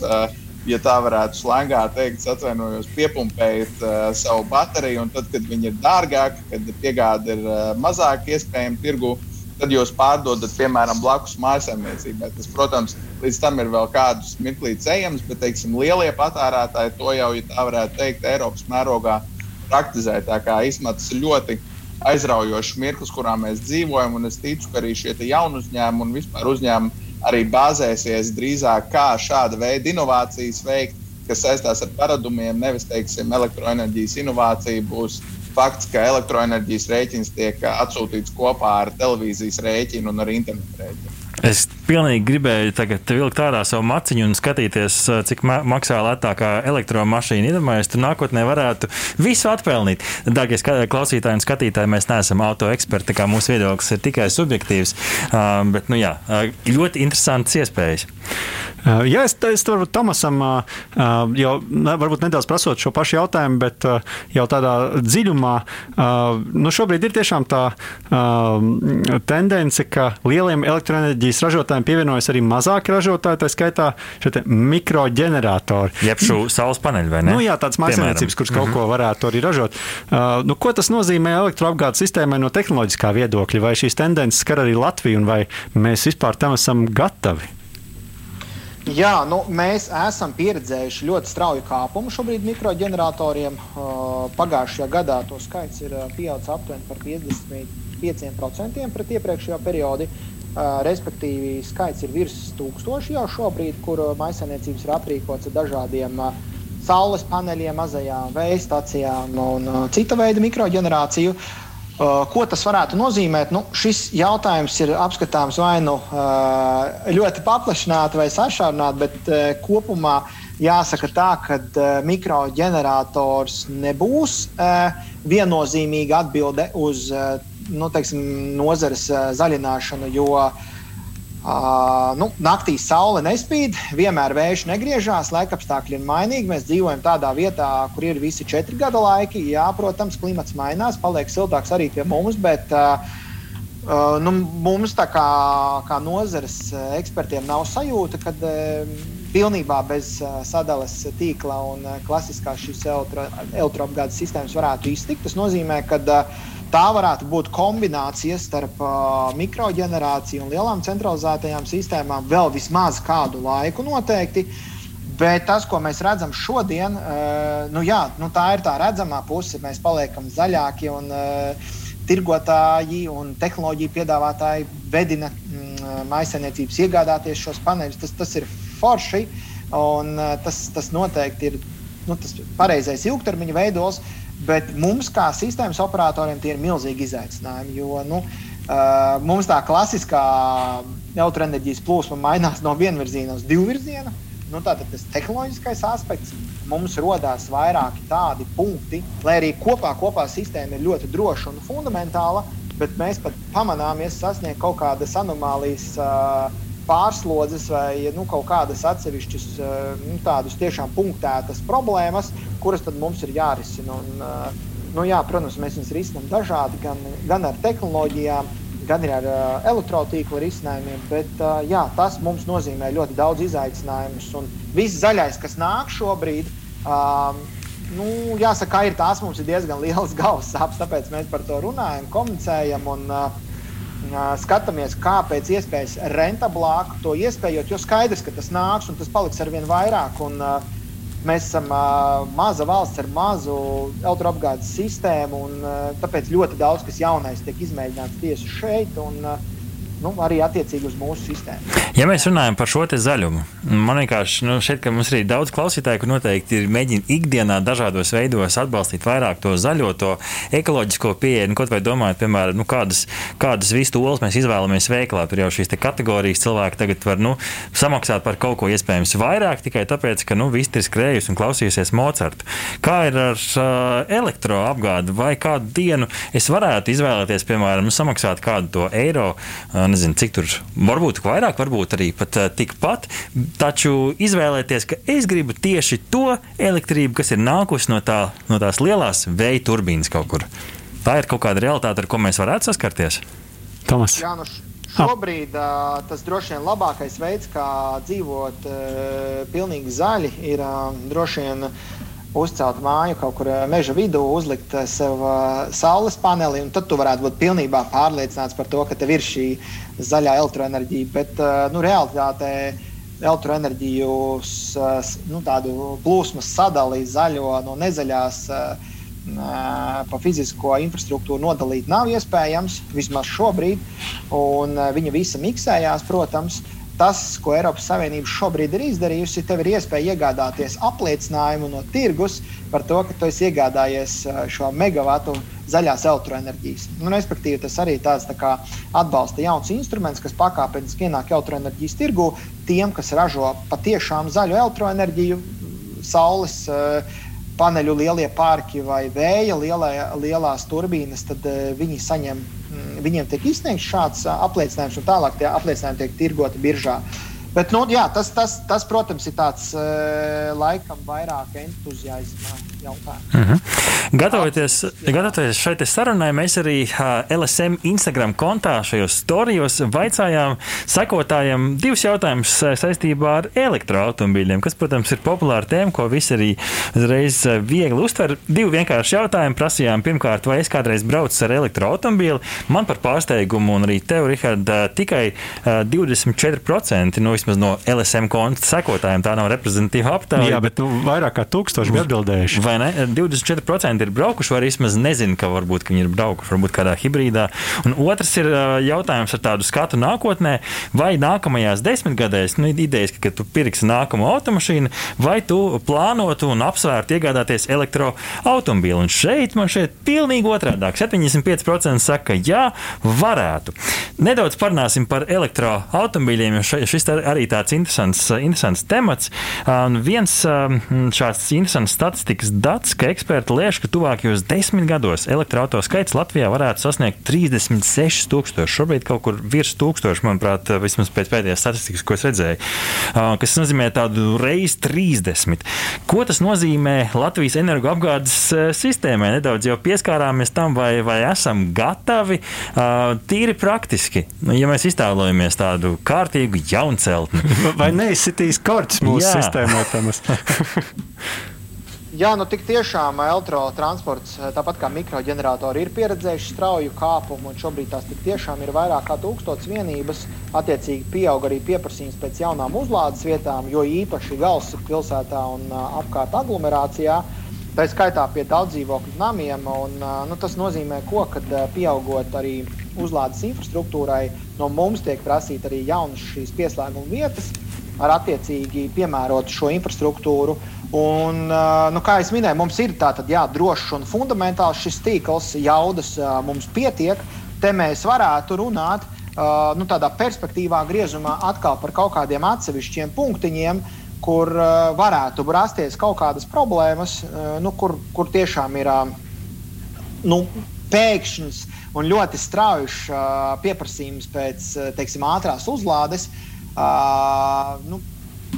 ja tā varētu slēgā teikt, atvainojos, piepumpējat savu bateriju, tad, kad viņi ir dārgāki, kad piegāde ir mazāk iespējama tirgū, tad jūs pārdodat, piemēram, blakus mājsaimniecībai. Tas, protams, līdz tam ir vēl kādus mirklītus ejams, bet, teiksim, lielie patērētāji to jau, ja tā varētu teikt, Eiropas mērogā praktizē. Tā kā izmaksas ļoti aizraujošs mirklis, kurā mēs dzīvojam. Es ticu, ka arī šie jauni uzņēmumi un vispār uzņēmumi arī bāzēsies drīzāk kā šāda veida inovācijas veikt, kas saistās ar paradumiem, nevis, teiksim, elektroenerģijas inovācija būs fakts, ka elektroenerģijas rēķins tiek atsūtīts kopā ar televīzijas rēķinu un ar internetu rēķinu. Es pilnīgi gribēju tagad vilkt ārā savu maciņu un skatīties, cik ma maksā lētākā elektromašīna. Iedomājieties, tur nākotnē varētu visu atpelnīt. Dārgie klausītāji un skatītāji, mēs neesam auto eksperti, kā mūsu viedoklis ir tikai subjektīvs. Uh, bet, nu jā, ļoti interesants iespējas. Uh, jā, es, es varu Tomasam uh, jau varbūt nedaudz prasot šo pašu jautājumu, bet jau tādā dziļumā, nu šobrīd ir tiešām tā tendence, ka lieliem elektroenerģijas ražotājiem pievienojas arī mazāki ražotāji, tā skaitā mikroģeneratori. Jeb šo saules paneļu vai ne? Nu, jā, tāds maisaimniecības, kuras kaut mm -hmm. ko varētu arī ražot. Nu, ko tas nozīmē elektroapgādes sistēmai no tehnoloģiskā viedokļa? Vai šīs tendences skar arī Latviju un vai mēs vispār tam esam gatavi? Jā, nu, mēs esam pieredzējuši ļoti strauju kāpumu šobrīd mikroģeneratoriem. Pagājušajā gadā to skaits ir pieaudzis aptuveni par 55% pret iepriekšējo periodu. Respektīvi, skaits ir virs tūkstoša jau šobrīd, kur maisaimniecības ir aprīkots ar dažādiem saules paneļiem, mazajām vēja stācijām un cita veida mikroģenerāciju. Ko tas varētu nozīmēt? Nu, šis jautājums ir apskatāms vai nu ļoti paplašināti vai sašaurināti, bet kopumā jāsaka tā, ka mikroģenerators nebūs viennozīmīga atbilde uz nu, teiksim, nozares zaļināšanu, jo uh, nu, naktī saule nespīd, vienmēr vējš negriežās, laikapstākļi ir mainīgi. Mēs dzīvojam tādā vietā, kur ir visi četri gada laiki. Jā, protams, klimats mainās, paliek siltāks arī pie mums, bet uh, uh, nu, mums, kā, kā nozares ekspertiem, nav sajūta, ka pilnībā bez sadales tīkla un klasiskās šīs elektroapgādes sistēmas varētu iztikt. Tas nozīmē, ka uh, Tā varētu būt kombinācija starp uh, mikroģenerāciju un lielām centralizētajām sistēmām vēl vismaz kādu laiku noteikti. Bet tas, ko mēs redzam šodien, uh, nu jā, nu tā ir tā redzamā puse. Mēs paliekam zaļāki un uh, tirgotāji un tehnoloģiju piedāvātāji vedina mm, maisainiecības iegādāties šos paneļus. Tas, tas ir forši un uh, tas, tas noteikti ir nu, tas pareizais ilgtermiņa veidos. Bet mums, kā sistēmas operatoriem, tie ir milzīgi izaicinājumi. Jo nu, uh, mums tā klasiskā elektroenerģijas plūsma mainās no viena virziena uz divu virzienu. Nu, tātad tas tehnoloģiskais aspekts mums radās vairāki tādi punkti, lai arī kopā, kopā sistēma ir ļoti droša un fundamentāla, bet mēs pat pamanāmies sasniegt kaut kādas anomālijas. Uh, pārslodzes vai nu, kaut kādas atsevišķas, nu, tādas tiešām punktētas problēmas, kuras mums ir jārisina. Un, nu, jā, protams, mēs viņus risinām dažādi, gan, gan ar tehnoloģijām, gan ar uh, elektrotīkla risinājumiem, bet jā, tas mums nozīmē ļoti daudz izaicinājumus. Un viss zaļais, kas nāk šobrīd, um, nu, jāsaka, ir tās mums ir diezgan *laughs* liels galvas sāpes, tāpēc mēs par to runājam, komunicējam un uh, skatāmies, kā pēc iespējas rentablāk to iespējot, jo skaidrs, ka tas nāks un tas paliks ar vien vairāk. Un, Mēs esam uh, maza valsts ar mazu elektroapgādes sistēmu, un uh, tāpēc ļoti daudz kas jaunais tiek izmēģināts tieši šeit. Un, uh, nu, arī attiecīgi uz mūsu sistēmu. Ja mēs runājam par šo zaļumu, man vienkārši nu, šeit, ka mums ir daudz klausītāju, kur noteikti ir mēģina ikdienā dažādos veidos atbalstīt vairāk to zaļo, to ekoloģisko pieeju. Nu, kaut vai domājot, piemēram, nu, kādas, kādas vistu olas mēs izvēlamies veiklā. Tur jau šīs kategorijas cilvēki tagad var nu, samaksāt par kaut ko iespējams vairāk tikai tāpēc, ka nu, viss ir skrējusi un klausījusies Mocartu. Kā ir ar uh, elektroapgādi vai kādu dienu es varētu izvēlēties, piemēram, nu, samaksāt kādu to eiro? Uh, nezinu, cik tur varbūt vairāk, varbūt arī pat uh, tikpat. Taču izvēlēties, ka es gribu tieši to elektrību, kas ir nākusi no, tā, no tās lielās vēja turbīnas kaut kur. Tā ir kaut kāda realitāte, ar ko mēs varētu saskarties. Tomas. Jā, nu šobrīd uh, tas droši vien labākais veids, kā dzīvot uh, pilnīgi zaļi, ir uh, droši vien. Uh, uzcelt māju kaut kur eh, meža vidū, uzlikt eh, sev uh, saules paneli, un tad tu varētu būt pilnībā pārliecināts par to, ka tev ir šī zaļā elektroenerģija. Bet nu, realitātē elektroenerģijas nu, plūsmas sadalīt zaļo no nezaļās. Uh, Pa fizisko infrastruktūru nodalīt nav iespējams, vismaz šobrīd. Viņa visa miksējās, protams, uh, tas, ko Eiropas Savienība šobrīd ir izdarījusi, tev ir iespēja iegādāties apliecinājumu no tirgus par to, ka tu esi iegādājies uh, šo megawatu zaļās elektroenerģijas. Nu, respektīvi, tas arī tāds tā kā, atbalsta jauns instruments, kas pakāpeniski ienāk elektroenerģijas tirgu tiem, kas ražo patiešām zaļu elektroenerģiju, saules. Uh, paneļu lielie parki vai vēja lielā, lielās turbīnas, tad uh, viņi saņem viņiem tiek izsniegts šāds apliecinājums, un tālāk tie apliecinājumi tiek tirgoti biržā. Bet, nu, jā, tas, tas, tas, protams, ir tāds laikam vairāk entuziasma jautājums. Mm -hmm. Gatavoties, gatavoties šai sarunai, mēs arī LSM Instagram kontā šajos storijos vaicājām sekotājiem divus jautājumus saistībā ar elektroautomobīļiem, kas, protams, ir populāra tēma, ko visi arī uzreiz viegli uztver. Divi vienkārši jautājumi prasījām. Pirmkārt, vai es kādreiz braucu ar elektroautomobīli? Man par pārsteigumu, un arī tev, Rihard, tikai 24% no, vismaz no LSM konta sekotājiem tā nav reprezentatīva aptauja. Jā, bet nu, vairāk kā tūkstoši bija atbildējuši vai ne? 24% ir braukuši, vai vismaz nezinu, ka varbūt ka viņi ir braukuši, varbūt kādā hibrīdā. Un otrs ir jautājums ar tādu skatu nākotnē, vai nākamajās desmitgadēs, nu, idejas, ka tu pirksi nākamo automašīnu, vai tu plānotu un apsvērtu iegādāties elektroautobīli. Un šeit man šeit pilnīgi otrādāk. 75% saka, jā, varētu. Nedaudz parunāsim par elektroautobīļiem, jo šis arī tāds interesants, interesants temats. Un viens šāds interesants statistikas dats, ka eksperti liež, ka tuvākajos desmit gados elektroautorāta skaits Latvijā varētu sasniegt 36,000. Šobrīd kaut kur virs tūkstoša, manuprāt, vismaz pēc pēdējās statistikas, ko es redzēju, kas nozīmē tādu reizi 30. Ko tas nozīmē Latvijas energoapgādes sistēmai? Nedaudz jau pieskārāmies tam, vai, vai esam gatavi tīri praktiski. Ja mēs iztēlojamies tādu kārtīgu jaunceltni, *laughs* vai neizsitīs korķis mūsu Jā. sistēmā? *laughs* Jā, nu tik tiešām elektrotransports, tāpat kā mikroģeneratori, ir pieredzējuši strauju kāpumu, un šobrīd tās tik tiešām ir vairāk kā tūkstots vienības. Attiecīgi pieaug arī pieprasījums pēc jaunām uzlādes vietām, jo īpaši galvaspilsētā un apkārt aglomerācijā. Tā skaitā pie daudz dzīvokļu namiem. Un, nu, tas nozīmē, ko, ka pieaugot arī uzlādes infrastruktūrai, no mums tiek prasīta arī jaunas šīs pieslēguma vietas ar attiecīgi piemērotu šo infrastruktūru. Un, nu, kā jau minēju, mums ir jā, drošs un fundamentāls šis tīkls, jaudas mums pietiek. Te mēs varētu runāt nu, tādā perspektīvā, griezumā atkal par kaut kādiem atsevišķiem punktiņiem, kur varētu rasties kaut kādas problēmas, nu, kur, kur tiešām ir nu, pēkšņs un ļoti strauji pieprasījums pēc teiksim, ātrās uzlādes. Nu,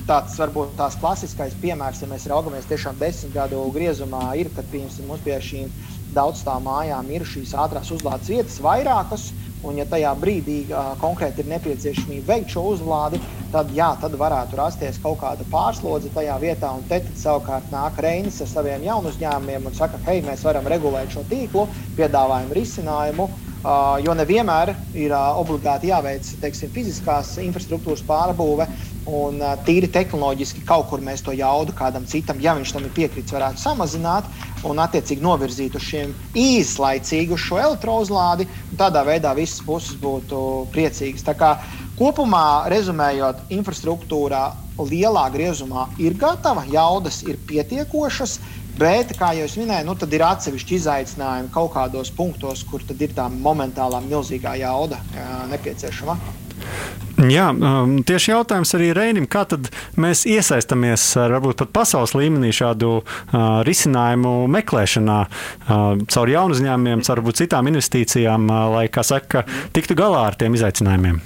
tāds varbūt tās klasiskais piemērs, ja mēs raugamies tiešām desmit gadu griezumā, ir, kad mums pie šīm daudzstāvu mājām ir šīs ātrās uzlādes vietas vairākas. Un, ja tajā brīdī uh, konkrēti ir nepieciešamība veikt šo uzlādi, tad, jā, tad varētu rasties kaut kāda pārslodze tajā vietā. Un te savukārt nāk Reinis ar saviem jaunu uzņēmumiem un saka, hei, mēs varam regulēt šo tīklu, piedāvājam risinājumu. Uh, jo nevienmēr ir uh, obligāti jāveic teiksim, fiziskās infrastruktūras pārbūve, un tīri tehnoloģiski kaut kur mēs to jaudu kādam citam, ja viņš tam ir piekritis, varētu samazināt un attiecīgi novirzīt uz šiem īslaicīgi uz šo elektrouzlādi. Tādā veidā visas puses būtu priecīgas. Tā kā kopumā, rezumējot, infrastruktūrā lielā griezumā ir gatava, jaudas ir pietiekošas. Bet, kā jau minēju, nu, ir atsevišķi izaicinājumi kaut kādos punktos, kur ir tā momentālā milzīgā jauda nepieciešama. Jā, um, tieši jautājums arī Reinim, kā tad mēs iesaistāmies varbūt pat pasaules līmenī šādu uh, risinājumu meklēšanā uh, caur jaunu uzņēmumiem, caur citām investīcijām, uh, lai, kā saka, tiktu galā ar tiem izaicinājumiem?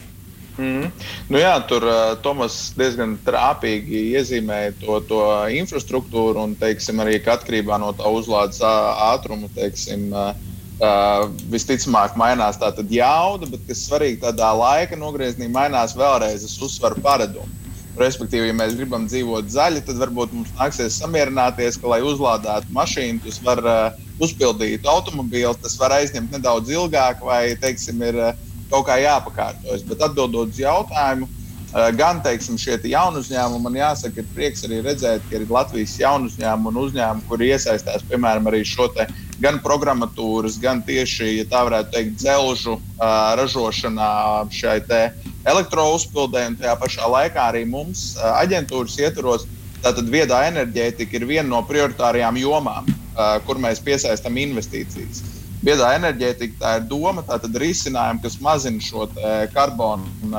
Mm. Nu jā, tur uh, Tomas diezgan trāpīgi iezīmēja to, to infrastruktūru un teiksim, arī atkarībā no tā uzlādes ātruma. Teiksim, uh, uh, visticamāk, mainās tā jauda, bet kas svarīgi, tādā laika nogriezienī mainās vēlreiz uzsvaru paradumu. Respektīvi, ja mēs gribam dzīvot zaļi, tad varbūt mums nāksies samierināties, ka, lai uzlādētu mašīnu, tas var uh, uzpildīt automobīlu, tas var aizņemt nedaudz ilgāk, vai, teiksim, ir uh, kaut kā jāpakārtojas. Bet atbildot uz jautājumu, eh, gan teiksim, šie jaunu uzņēmumi, man jāsaka, ir prieks arī redzēt, ka ir Latvijas jaunu uzņēmumu un uzņēmumu, kuri iesaistās piemēram arī šo te gan programmatūras, gan tieši, ja tā varētu teikt, dzelžu ražošanā šai elektrouzpildē, tajā pašā laikā arī mums aģentūras ietvaros. Tātad viedā enerģētika ir viena no prioritārajām jomām, kur mēs piesaistām investīcijas. Viedā enerģētika tā ir doma, tā ir risinājumi, kas mazina šo karbonu,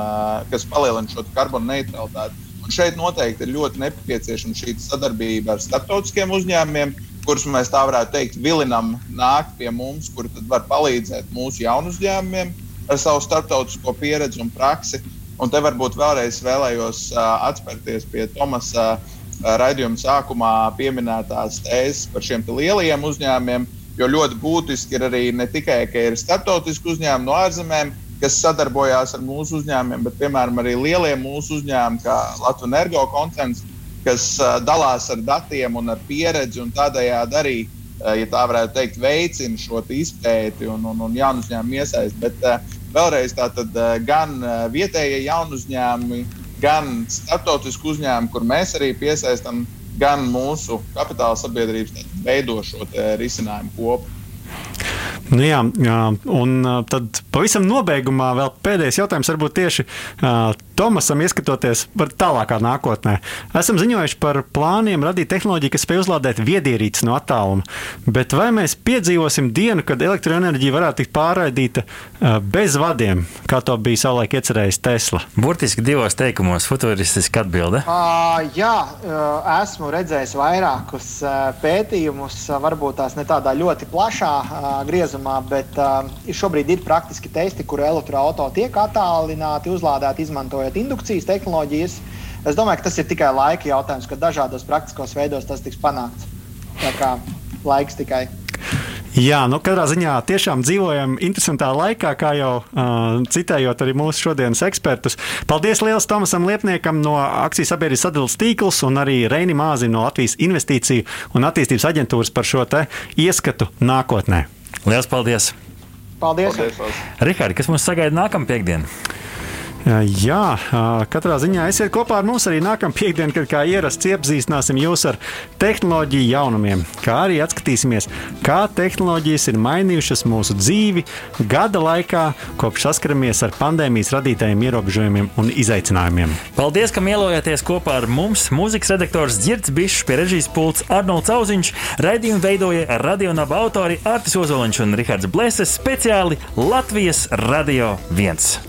kas palielina šo karbonu neutralitāti. Un šeit noteikti ir ļoti nepieciešama šī sadarbība ar starptautiskiem uzņēmumiem, kurus mēs tā varētu teikt, vilinam nākt pie mums, kuri var palīdzēt mūsu jaunu uzņēmumiem ar savu starptautisko pieredzi un praksi. Un te varbūt vēlreiz vēlējos uh, atspērties pie Tomasa uh, raidījuma sākumā pieminētās tēzes par šiem lielajiem uzņēmumiem Jo ļoti būtiski ir arī ne tikai, ka ir starptautiski uzņēmumi no ārzemēm, kas sadarbojās ar mūsu uzņēmumiem, bet, piemēram, arī lielie mūsu uzņēmumi, kā Latvijas energo koncerns, kas uh, dalās ar datiem un ar pieredzi un tādējādi arī, uh, ja tā varētu teikt, veicina šo izpēti un, un, un jaunu uzņēmumu iesaisti. Bet uh, vēlreiz tātad uh, gan uh, vietējie jaunu uzņēmumi, gan starptautisku uzņēmumu, kur mēs arī piesaistām gan mūsu kapitāla sabiedrības veido šo risinājumu kopu. Nu jā, un tad pavisam nobeigumā vēl pēdējais jautājums, varbūt tieši Tomasam, ieskatoties par tālākā nākotnē. Esam ziņojuši par plāniem radīt tehnoloģiju, kas spēj uzlādēt viedierīces no attāluma. Bet vai mēs piedzīvosim dienu, kad elektroenerģija varētu tikt pārraidīta uh, bez vadiem, kā to bija savulaik iecerējis Tesla? Burtiski divos teikumos, futuristiski atbilde. Uh, jā, esmu redzējis vairākus pētījumus, varbūt tās ne tādā ļoti plašā griezumā bet šobrīd ir praktiski testi, kur elektroautorāti tiek attālināti, uzlādēti izmantojot indukcijas tehnoloģijas. Es domāju, ka tas ir tikai laika jautājums, kad dažādos praktiskos veidos tas tiks panākts. Tā kā laiks tikai. Jā, nu katrā ziņā tiešām dzīvojam interesantā laikā, kā jau uh, citējot arī mūsu šodienas ekspertus. Paldies liels Tomasam Liepniekam no akcijas sabiedrības sadalījuma tīkls un arī Reini Māzim no Latvijas Investīciju un attīstības aģentūras par šo ieskatu nākotnē. Lielas paldies! Paldies! paldies, paldies. Rihards, kas mums sagaida nākamā piekdiena? Jā, katrā ziņā esiet kopā ar mums arī nākamā piekdiena, kad kā ierasts iepazīstināsim jūs ar tehnoloģiju jaunumiem, kā arī atskatīsimies, kā tehnoloģijas ir mainījušas mūsu dzīvi gada laikā, kopš saskaramies ar pandēmijas radītajiem ierobežojumiem un izaicinājumiem. Paldies, ka mielojāties kopā ar mums. Mūzikas redaktors Girts Bišs, pie režijas pults Arnolds Auziņš, raidījumu veidoja radionāba autori Artis Ozoliņš un Rihards Bleses speciāli Latvijas Radio 1.